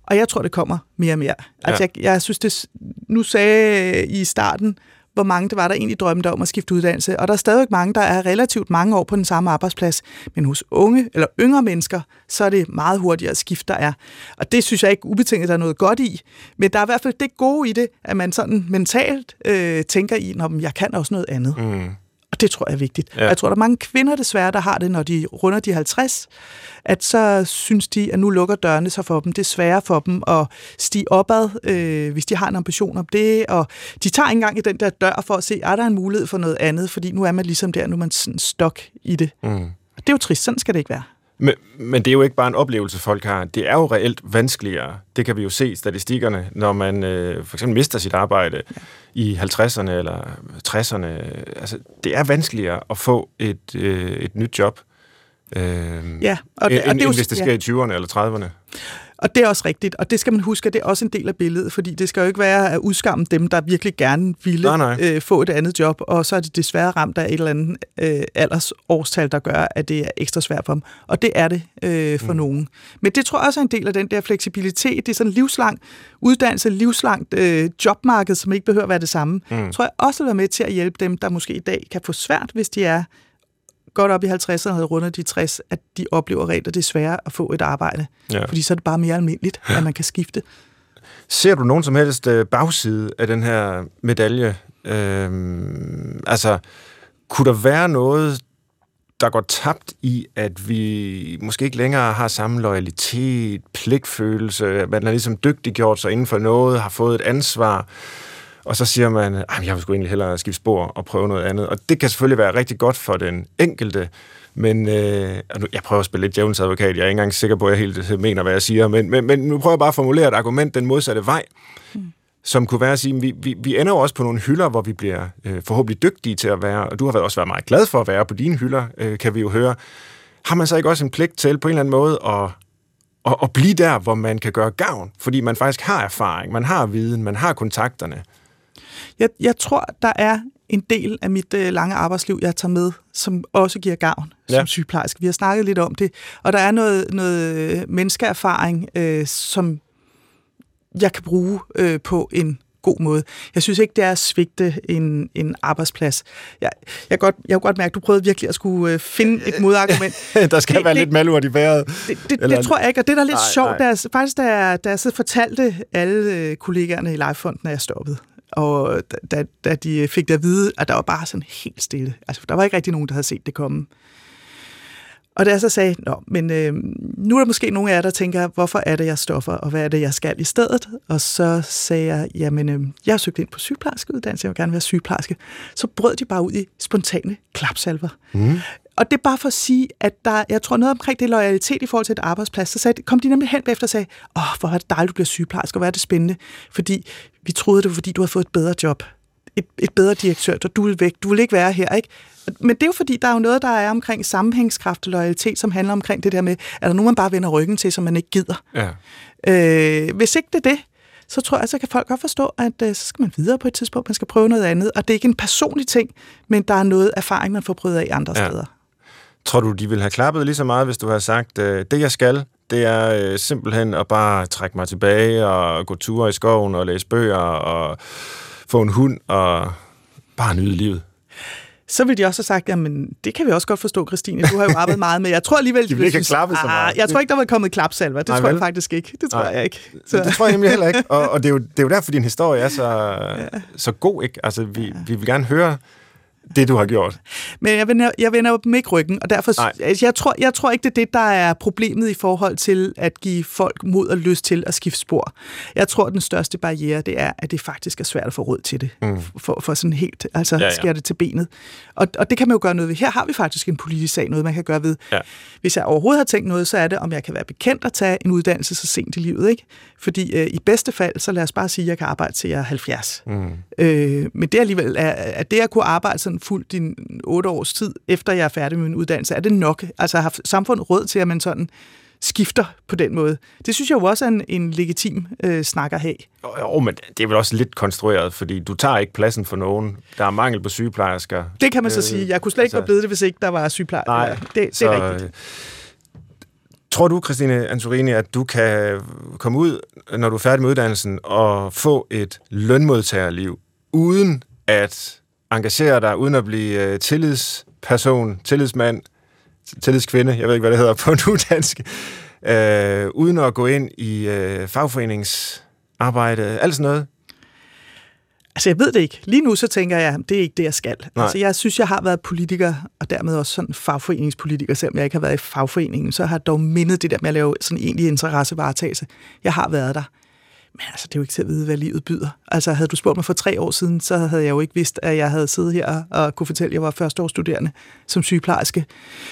Og jeg tror, det kommer mere og mere. Altså, ja. jeg, jeg synes, det, nu sagde I i starten, hvor mange det var, der egentlig drømte om at skifte uddannelse. Og der er stadig mange, der er relativt mange år på den samme arbejdsplads. Men hos unge eller yngre mennesker, så er det meget hurtigere at skifte, der er. Og det synes jeg ikke ubetinget, der er noget godt i. Men der er i hvert fald det gode i det, at man sådan mentalt øh, tænker i, at jeg kan også noget andet. Mm. Det tror jeg er vigtigt. Ja. Jeg tror, der er mange kvinder desværre, der har det, når de runder de 50, at så synes de, at nu lukker dørene sig for dem. Det er sværere for dem at stige opad, øh, hvis de har en ambition om det. Og de tager engang i den der dør for at se, er der en mulighed for noget andet? Fordi nu er man ligesom der, nu er man sådan stok i det. Mm. Og det er jo trist, sådan skal det ikke være. Men, men det er jo ikke bare en oplevelse, folk har. Det er jo reelt vanskeligere. Det kan vi jo se i statistikkerne, når man øh, for eksempel mister sit arbejde ja. i 50'erne eller 60'erne. Altså, det er vanskeligere at få et, øh, et nyt job, øh, ja, og det, end, og det er jo, end hvis det sker ja. i 20'erne eller 30'erne. Og det er også rigtigt, og det skal man huske, at det er også en del af billedet, fordi det skal jo ikke være at udskamme dem, der virkelig gerne ville nej, nej. Øh, få et andet job, og så er det desværre ramt af et eller andet øh, aldersårstal, der gør, at det er ekstra svært for dem. Og det er det øh, for mm. nogen. Men det tror jeg også er en del af den der fleksibilitet. Det er sådan livslang uddannelse, livslangt øh, jobmarked, som ikke behøver at være det samme. Mm. tror jeg også vil være med til at hjælpe dem, der måske i dag kan få svært, hvis de er godt op i 50'erne havde rundet de 60, at de oplever rent, at det er sværere at få et arbejde. Ja. Fordi så er det bare mere almindeligt, ja. at man kan skifte. Ser du nogen som helst øh, bagside af den her medalje? Øhm, altså, kunne der være noget, der går tabt i, at vi måske ikke længere har samme loyalitet, pligtfølelse, man er ligesom dygtiggjort sig inden for noget, har fået et ansvar, og så siger man, at jeg vil sgu egentlig hellere skifte spor og prøve noget andet. Og det kan selvfølgelig være rigtig godt for den enkelte, men øh, jeg prøver at spille lidt djævelens advokat. Jeg er ikke engang sikker på, at jeg helt mener, hvad jeg siger. Men, men, men nu prøver jeg bare at formulere et argument den modsatte vej. Mm. Som kunne være at sige, at vi, vi, vi ender jo også på nogle hylder, hvor vi bliver øh, forhåbentlig dygtige til at være. Og du har også været meget glad for at være på dine hylder, øh, kan vi jo høre. Har man så ikke også en pligt til på en eller anden måde at, at, at blive der, hvor man kan gøre gavn? Fordi man faktisk har erfaring, man har viden, man har kontakterne. Jeg, jeg tror, der er en del af mit øh, lange arbejdsliv, jeg tager med, som også giver gavn ja. som sygeplejerske. Vi har snakket lidt om det, og der er noget, noget øh, menneskeerfaring, øh, som jeg kan bruge øh, på en god måde. Jeg synes ikke, det er at svigte en, en arbejdsplads. Jeg, jeg, godt, jeg kunne godt mærke, at du prøvede virkelig at skulle øh, finde et modargument. der skal det, være det, lidt malurt i vejret. Det, det, det tror jeg ikke, og det der er lidt nej, sjovt, nej. Der, faktisk da jeg, da jeg så fortalte alle øh, kollegaerne i Livefonden, at jeg stoppede, og da, da de fik det at vide, at der var bare sådan helt stille. Altså, der var ikke rigtig nogen, der havde set det komme. Og da jeg så sagde, Nå, men øh, nu er der måske nogle af jer, der tænker, hvorfor er det, jeg stoffer, og hvad er det, jeg skal i stedet? Og så sagde jeg, jamen, øh, jeg har søgt ind på sygeplejerskeuddannelse, jeg vil gerne være sygeplejerske. Så brød de bare ud i spontane klapsalver. Mm. Og det er bare for at sige, at der, jeg tror noget omkring det loyalitet i forhold til et arbejdsplads. Så sagde, kom de nemlig hen efter og sagde, åh, hvor er det dejligt, du bliver sygeplejerske, og hvor er det spændende. Fordi vi troede, det var, fordi du havde fået et bedre job. Et, et bedre direktør, og du vil væk. Du vil ikke være her, ikke? Men det er jo fordi, der er jo noget, der er omkring sammenhængskraft og loyalitet, som handler omkring det der med, er der nogen, man bare vender ryggen til, som man ikke gider? Ja. Øh, hvis ikke det er det, så tror jeg, så kan folk godt forstå, at øh, så skal man videre på et tidspunkt, man skal prøve noget andet. Og det er ikke en personlig ting, men der er noget erfaring, man får prøvet af andre ja. steder. Tror du, de ville have klappet lige så meget, hvis du havde sagt, øh, det jeg skal, det er øh, simpelthen at bare trække mig tilbage og gå ture i skoven og læse bøger og få en hund og bare nyde livet? så ville de også have sagt, jamen det kan vi også godt forstå, Christine, du har jo arbejdet meget med. Jeg tror alligevel, de vil ikke klappe så ah, meget. Jeg tror ikke, der var kommet klapsalver. Det Nej, tror vel? jeg faktisk ikke. Det tror Nej. jeg ikke. Så. Det tror jeg nemlig heller ikke. Og, og det, er jo, det er jo derfor, din historie er så, ja. så god. Ikke? Altså, vi, ja. vi vil gerne høre det, du har gjort. Men jeg vender, jeg vender dem ikke ryggen, og derfor, altså, jeg, tror, jeg tror ikke, det er det, der er problemet i forhold til at give folk mod og lyst til at skifte spor. Jeg tror, den største barriere, det er, at det faktisk er svært at få råd til det. Mm. For, for sådan helt, altså ja, ja. skære det til benet. Og, og det kan man jo gøre noget ved. Her har vi faktisk en politisk sag, noget man kan gøre ved. Ja. Hvis jeg overhovedet har tænkt noget, så er det, om jeg kan være bekendt at tage en uddannelse så sent i livet. Ikke? Fordi øh, i bedste fald, så lad os bare sige, at jeg kan arbejde til jeg er 70. Mm. Øh, men det alligevel, er, at det at kunne arbejde sådan fuldt din otte års tid, efter jeg er færdig med min uddannelse, er det nok? Altså har samfundet råd til, at man sådan skifter på den måde. Det synes jeg jo også er en, en legitim øh, snak at have. Jo, men det er vel også lidt konstrueret, fordi du tager ikke pladsen for nogen. Der er mangel på sygeplejersker. Det kan man så øh, sige. Jeg kunne slet ikke altså, være blevet det, hvis ikke der var sygeplejersker. Nej, det, det så, er rigtigt. Tror du, Christine Antorini, at du kan komme ud, når du er færdig med uddannelsen, og få et lønmodtagerliv, uden at engagere dig, uden at blive øh, tillidsperson, tillidsmand, tillidskvinde, jeg ved ikke, hvad det hedder på nu dansk, øh, uden at gå ind i øh, fagforeningsarbejde, alt sådan noget? Altså, jeg ved det ikke. Lige nu så tænker jeg, det er ikke det, jeg skal. Nej. Altså, jeg synes, jeg har været politiker, og dermed også sådan fagforeningspolitiker, selvom jeg ikke har været i fagforeningen, så har jeg dog mindet det der med at lave sådan egentlig interessevaretagelse. Jeg har været der. Men altså, det er jo ikke til at vide, hvad livet byder. Altså, havde du spurgt mig for tre år siden, så havde jeg jo ikke vidst, at jeg havde siddet her og kunne fortælle, at jeg var førsteårsstuderende som sygeplejerske.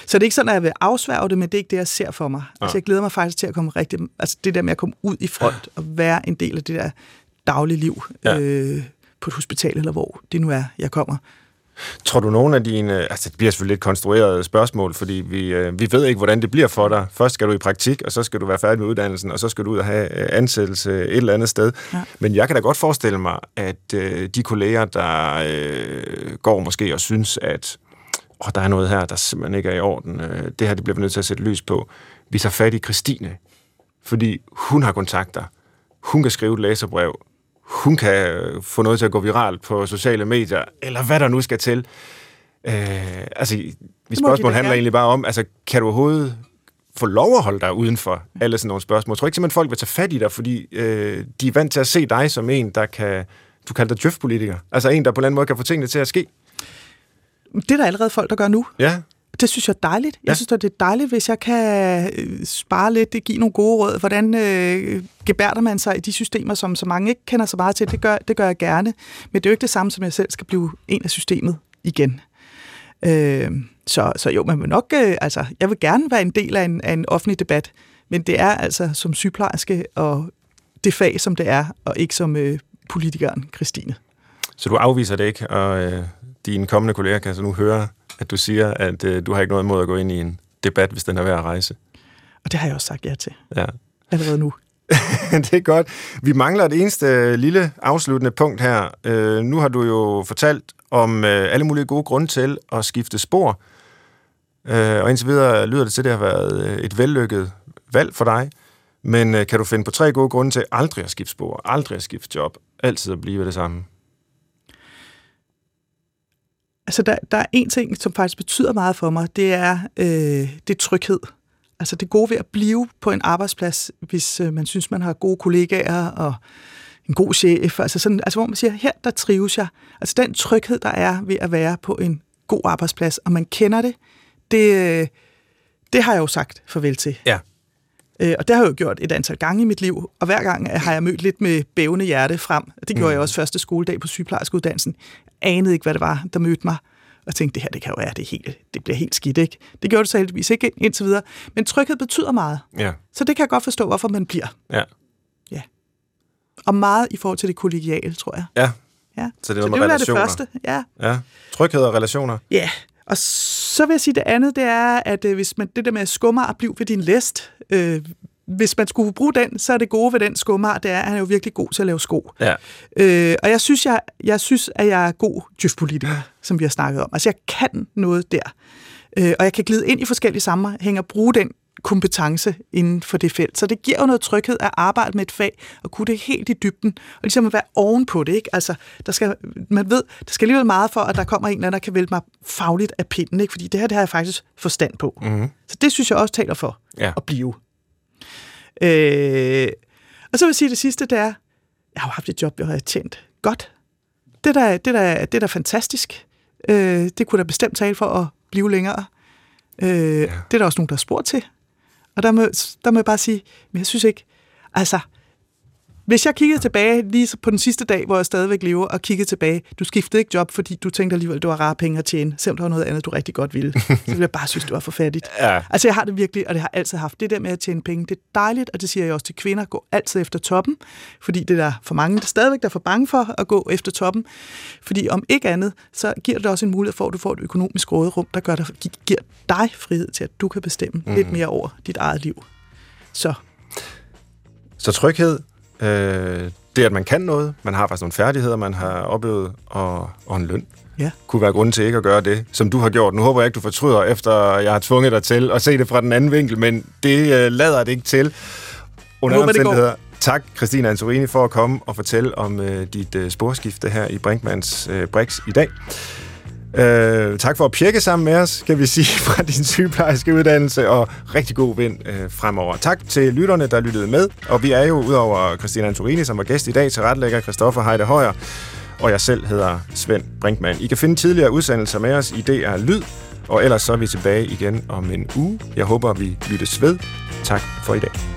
Så det er ikke sådan, at jeg vil afsværge det, men det er ikke det, jeg ser for mig. Ja. Altså, jeg glæder mig faktisk til at komme rigtig... Altså, det der med at komme ud i front og være en del af det der daglige liv ja. øh, på et hospital, eller hvor det nu er, jeg kommer. Tror du nogen af dine... Altså, det bliver selvfølgelig lidt konstrueret spørgsmål, fordi vi, øh, vi ved ikke, hvordan det bliver for dig. Først skal du i praktik, og så skal du være færdig med uddannelsen, og så skal du ud og have øh, ansættelse et eller andet sted. Ja. Men jeg kan da godt forestille mig, at øh, de kolleger, der øh, går måske og synes, at oh, der er noget her, der simpelthen ikke er i orden. Øh, det her, det bliver vi nødt til at sætte lys på. Vi tager fat i Christine, fordi hun har kontakter. Hun kan skrive et læserbrev hun kan få noget til at gå viralt på sociale medier, eller hvad der nu skal til. Øh, altså, mit spørgsmål handler egentlig bare om, altså, kan du overhovedet få lov at holde dig uden for alle sådan nogle spørgsmål? Jeg tror ikke simpelthen, folk vil tage fat i dig, fordi øh, de er vant til at se dig som en, der kan, du kalder dig djøf-politiker. Altså en, der på en eller anden måde kan få tingene til at ske. Det er der allerede folk, der gør nu. Ja. Det synes jeg er dejligt. Ja. Jeg synes, det er dejligt, hvis jeg kan øh, spare lidt, det give nogle gode råd. Hvordan øh, gebærder man sig i de systemer, som så mange ikke kender så meget til? Det gør, det gør jeg gerne. Men det er jo ikke det samme, som jeg selv skal blive en af systemet igen. Øh, så, så jo, man vil nok, øh, altså, jeg vil gerne være en del af en, af en offentlig debat, men det er altså som sygeplejerske og det fag, som det er, og ikke som øh, politikeren Christine. Så du afviser det ikke, og øh, dine kommende kolleger kan så nu høre at du siger, at øh, du har ikke noget imod at gå ind i en debat, hvis den er værd at rejse. Og det har jeg også sagt ja til. Ja. Allerede nu. det er godt. Vi mangler et eneste lille afsluttende punkt her. Øh, nu har du jo fortalt om øh, alle mulige gode grunde til at skifte spor. Øh, og indtil videre lyder det til, at det har været øh, et vellykket valg for dig. Men øh, kan du finde på tre gode grunde til aldrig at skifte spor, aldrig at skifte job, altid at blive det samme? Altså, der, der er en ting, som faktisk betyder meget for mig, det er, øh, det er tryghed. Altså det gode ved at blive på en arbejdsplads, hvis øh, man synes, man har gode kollegaer og en god chef, altså, sådan, altså hvor man siger, her der trives jeg. Altså den tryghed, der er ved at være på en god arbejdsplads, og man kender det, det, øh, det har jeg jo sagt farvel til. Ja. Øh, og det har jeg jo gjort et antal gange i mit liv, og hver gang har jeg mødt lidt med bævende hjerte frem. Det gjorde mm. jeg også første skoledag på sygeplejerskeuddannelsen. Anede ikke, hvad det var, der mødte mig og tænkte, det her det kan jo være, det, helt, det bliver helt skidt. Ikke? Det gjorde det så heldigvis ikke indtil videre. Men tryghed betyder meget. Ja. Så det kan jeg godt forstå, hvorfor man bliver. Ja. Ja. Og meget i forhold til det kollegiale, tror jeg. Ja. ja. Så det er så det relationer. det første. Ja. ja. Tryghed og relationer. Ja. Og så vil jeg sige, det andet, det er, at øh, hvis man det der med at skummer og blive ved din læst, øh, hvis man skulle bruge den, så er det gode ved den skummer, det er, at han er jo virkelig god til at lave sko. Ja. Øh, og jeg synes, jeg, jeg synes, at jeg er god djøfpolitiker, som vi har snakket om. Altså, jeg kan noget der. Øh, og jeg kan glide ind i forskellige sammenhænge og bruge den kompetence inden for det felt. Så det giver jo noget tryghed at arbejde med et fag og kunne det helt i dybden, og ligesom at være ovenpå det. Ikke? Altså, der skal, man ved, der skal alligevel meget for, at der kommer en eller anden, der kan vælge mig fagligt af pinden, ikke? fordi det her det har jeg faktisk forstand på. Mm-hmm. Så det synes jeg også taler for ja. at blive. Øh, og så vil jeg sige det sidste, det er, jeg har jo haft et job, jeg har tjent godt. Det der, det der, det der fantastisk. Øh, det kunne da bestemt tale for at blive længere. Øh, ja. Det er der også nogen, der har spurgt til. Og der må, der må jeg bare sige, men jeg synes ikke, altså, hvis jeg kiggede tilbage lige på den sidste dag, hvor jeg stadigvæk lever, og kiggede tilbage, du skiftede ikke job, fordi du tænkte alligevel, du var rare penge at tjene, selvom der var noget andet, du rigtig godt ville. Så ville jeg bare synes, det var forfærdeligt. Ja. Altså jeg har det virkelig, og det har jeg altid haft. Det der med at tjene penge, det er dejligt, og det siger jeg også til kvinder, gå altid efter toppen, fordi det er der for mange, der stadigvæk der er for bange for at gå efter toppen. Fordi om ikke andet, så giver det også en mulighed for, at du får et økonomisk råderum, der gør dig, giver dig frihed til, at du kan bestemme mm. lidt mere over dit eget liv. Så. Så tryghed, Øh, det, at man kan noget, man har faktisk nogle færdigheder, man har oplevet, og, og en løn. Ja. Kunne være grund til ikke at gøre det, som du har gjort. Nu håber jeg ikke, du fortryder, efter jeg har tvunget dig til at se det fra den anden vinkel, men det øh, lader det ikke til. Under håber, omstændigheder. Tak, Christina Antorini, for at komme og fortælle om øh, dit øh, sporskifte her i Brinkmans øh, Brix i dag. Øh, tak for at pjekke sammen med os, kan vi sige, fra din sygeplejerske uddannelse, og rigtig god vind øh, fremover. Tak til lytterne, der lyttede med, og vi er jo udover Christina Antorini, som var gæst i dag, til retlægger Christoffer Heide Højer, og jeg selv hedder Svend Brinkmann. I kan finde tidligere udsendelser med os i DR Lyd, og ellers så er vi tilbage igen om en uge. Jeg håber, vi lyttes ved. Tak for i dag.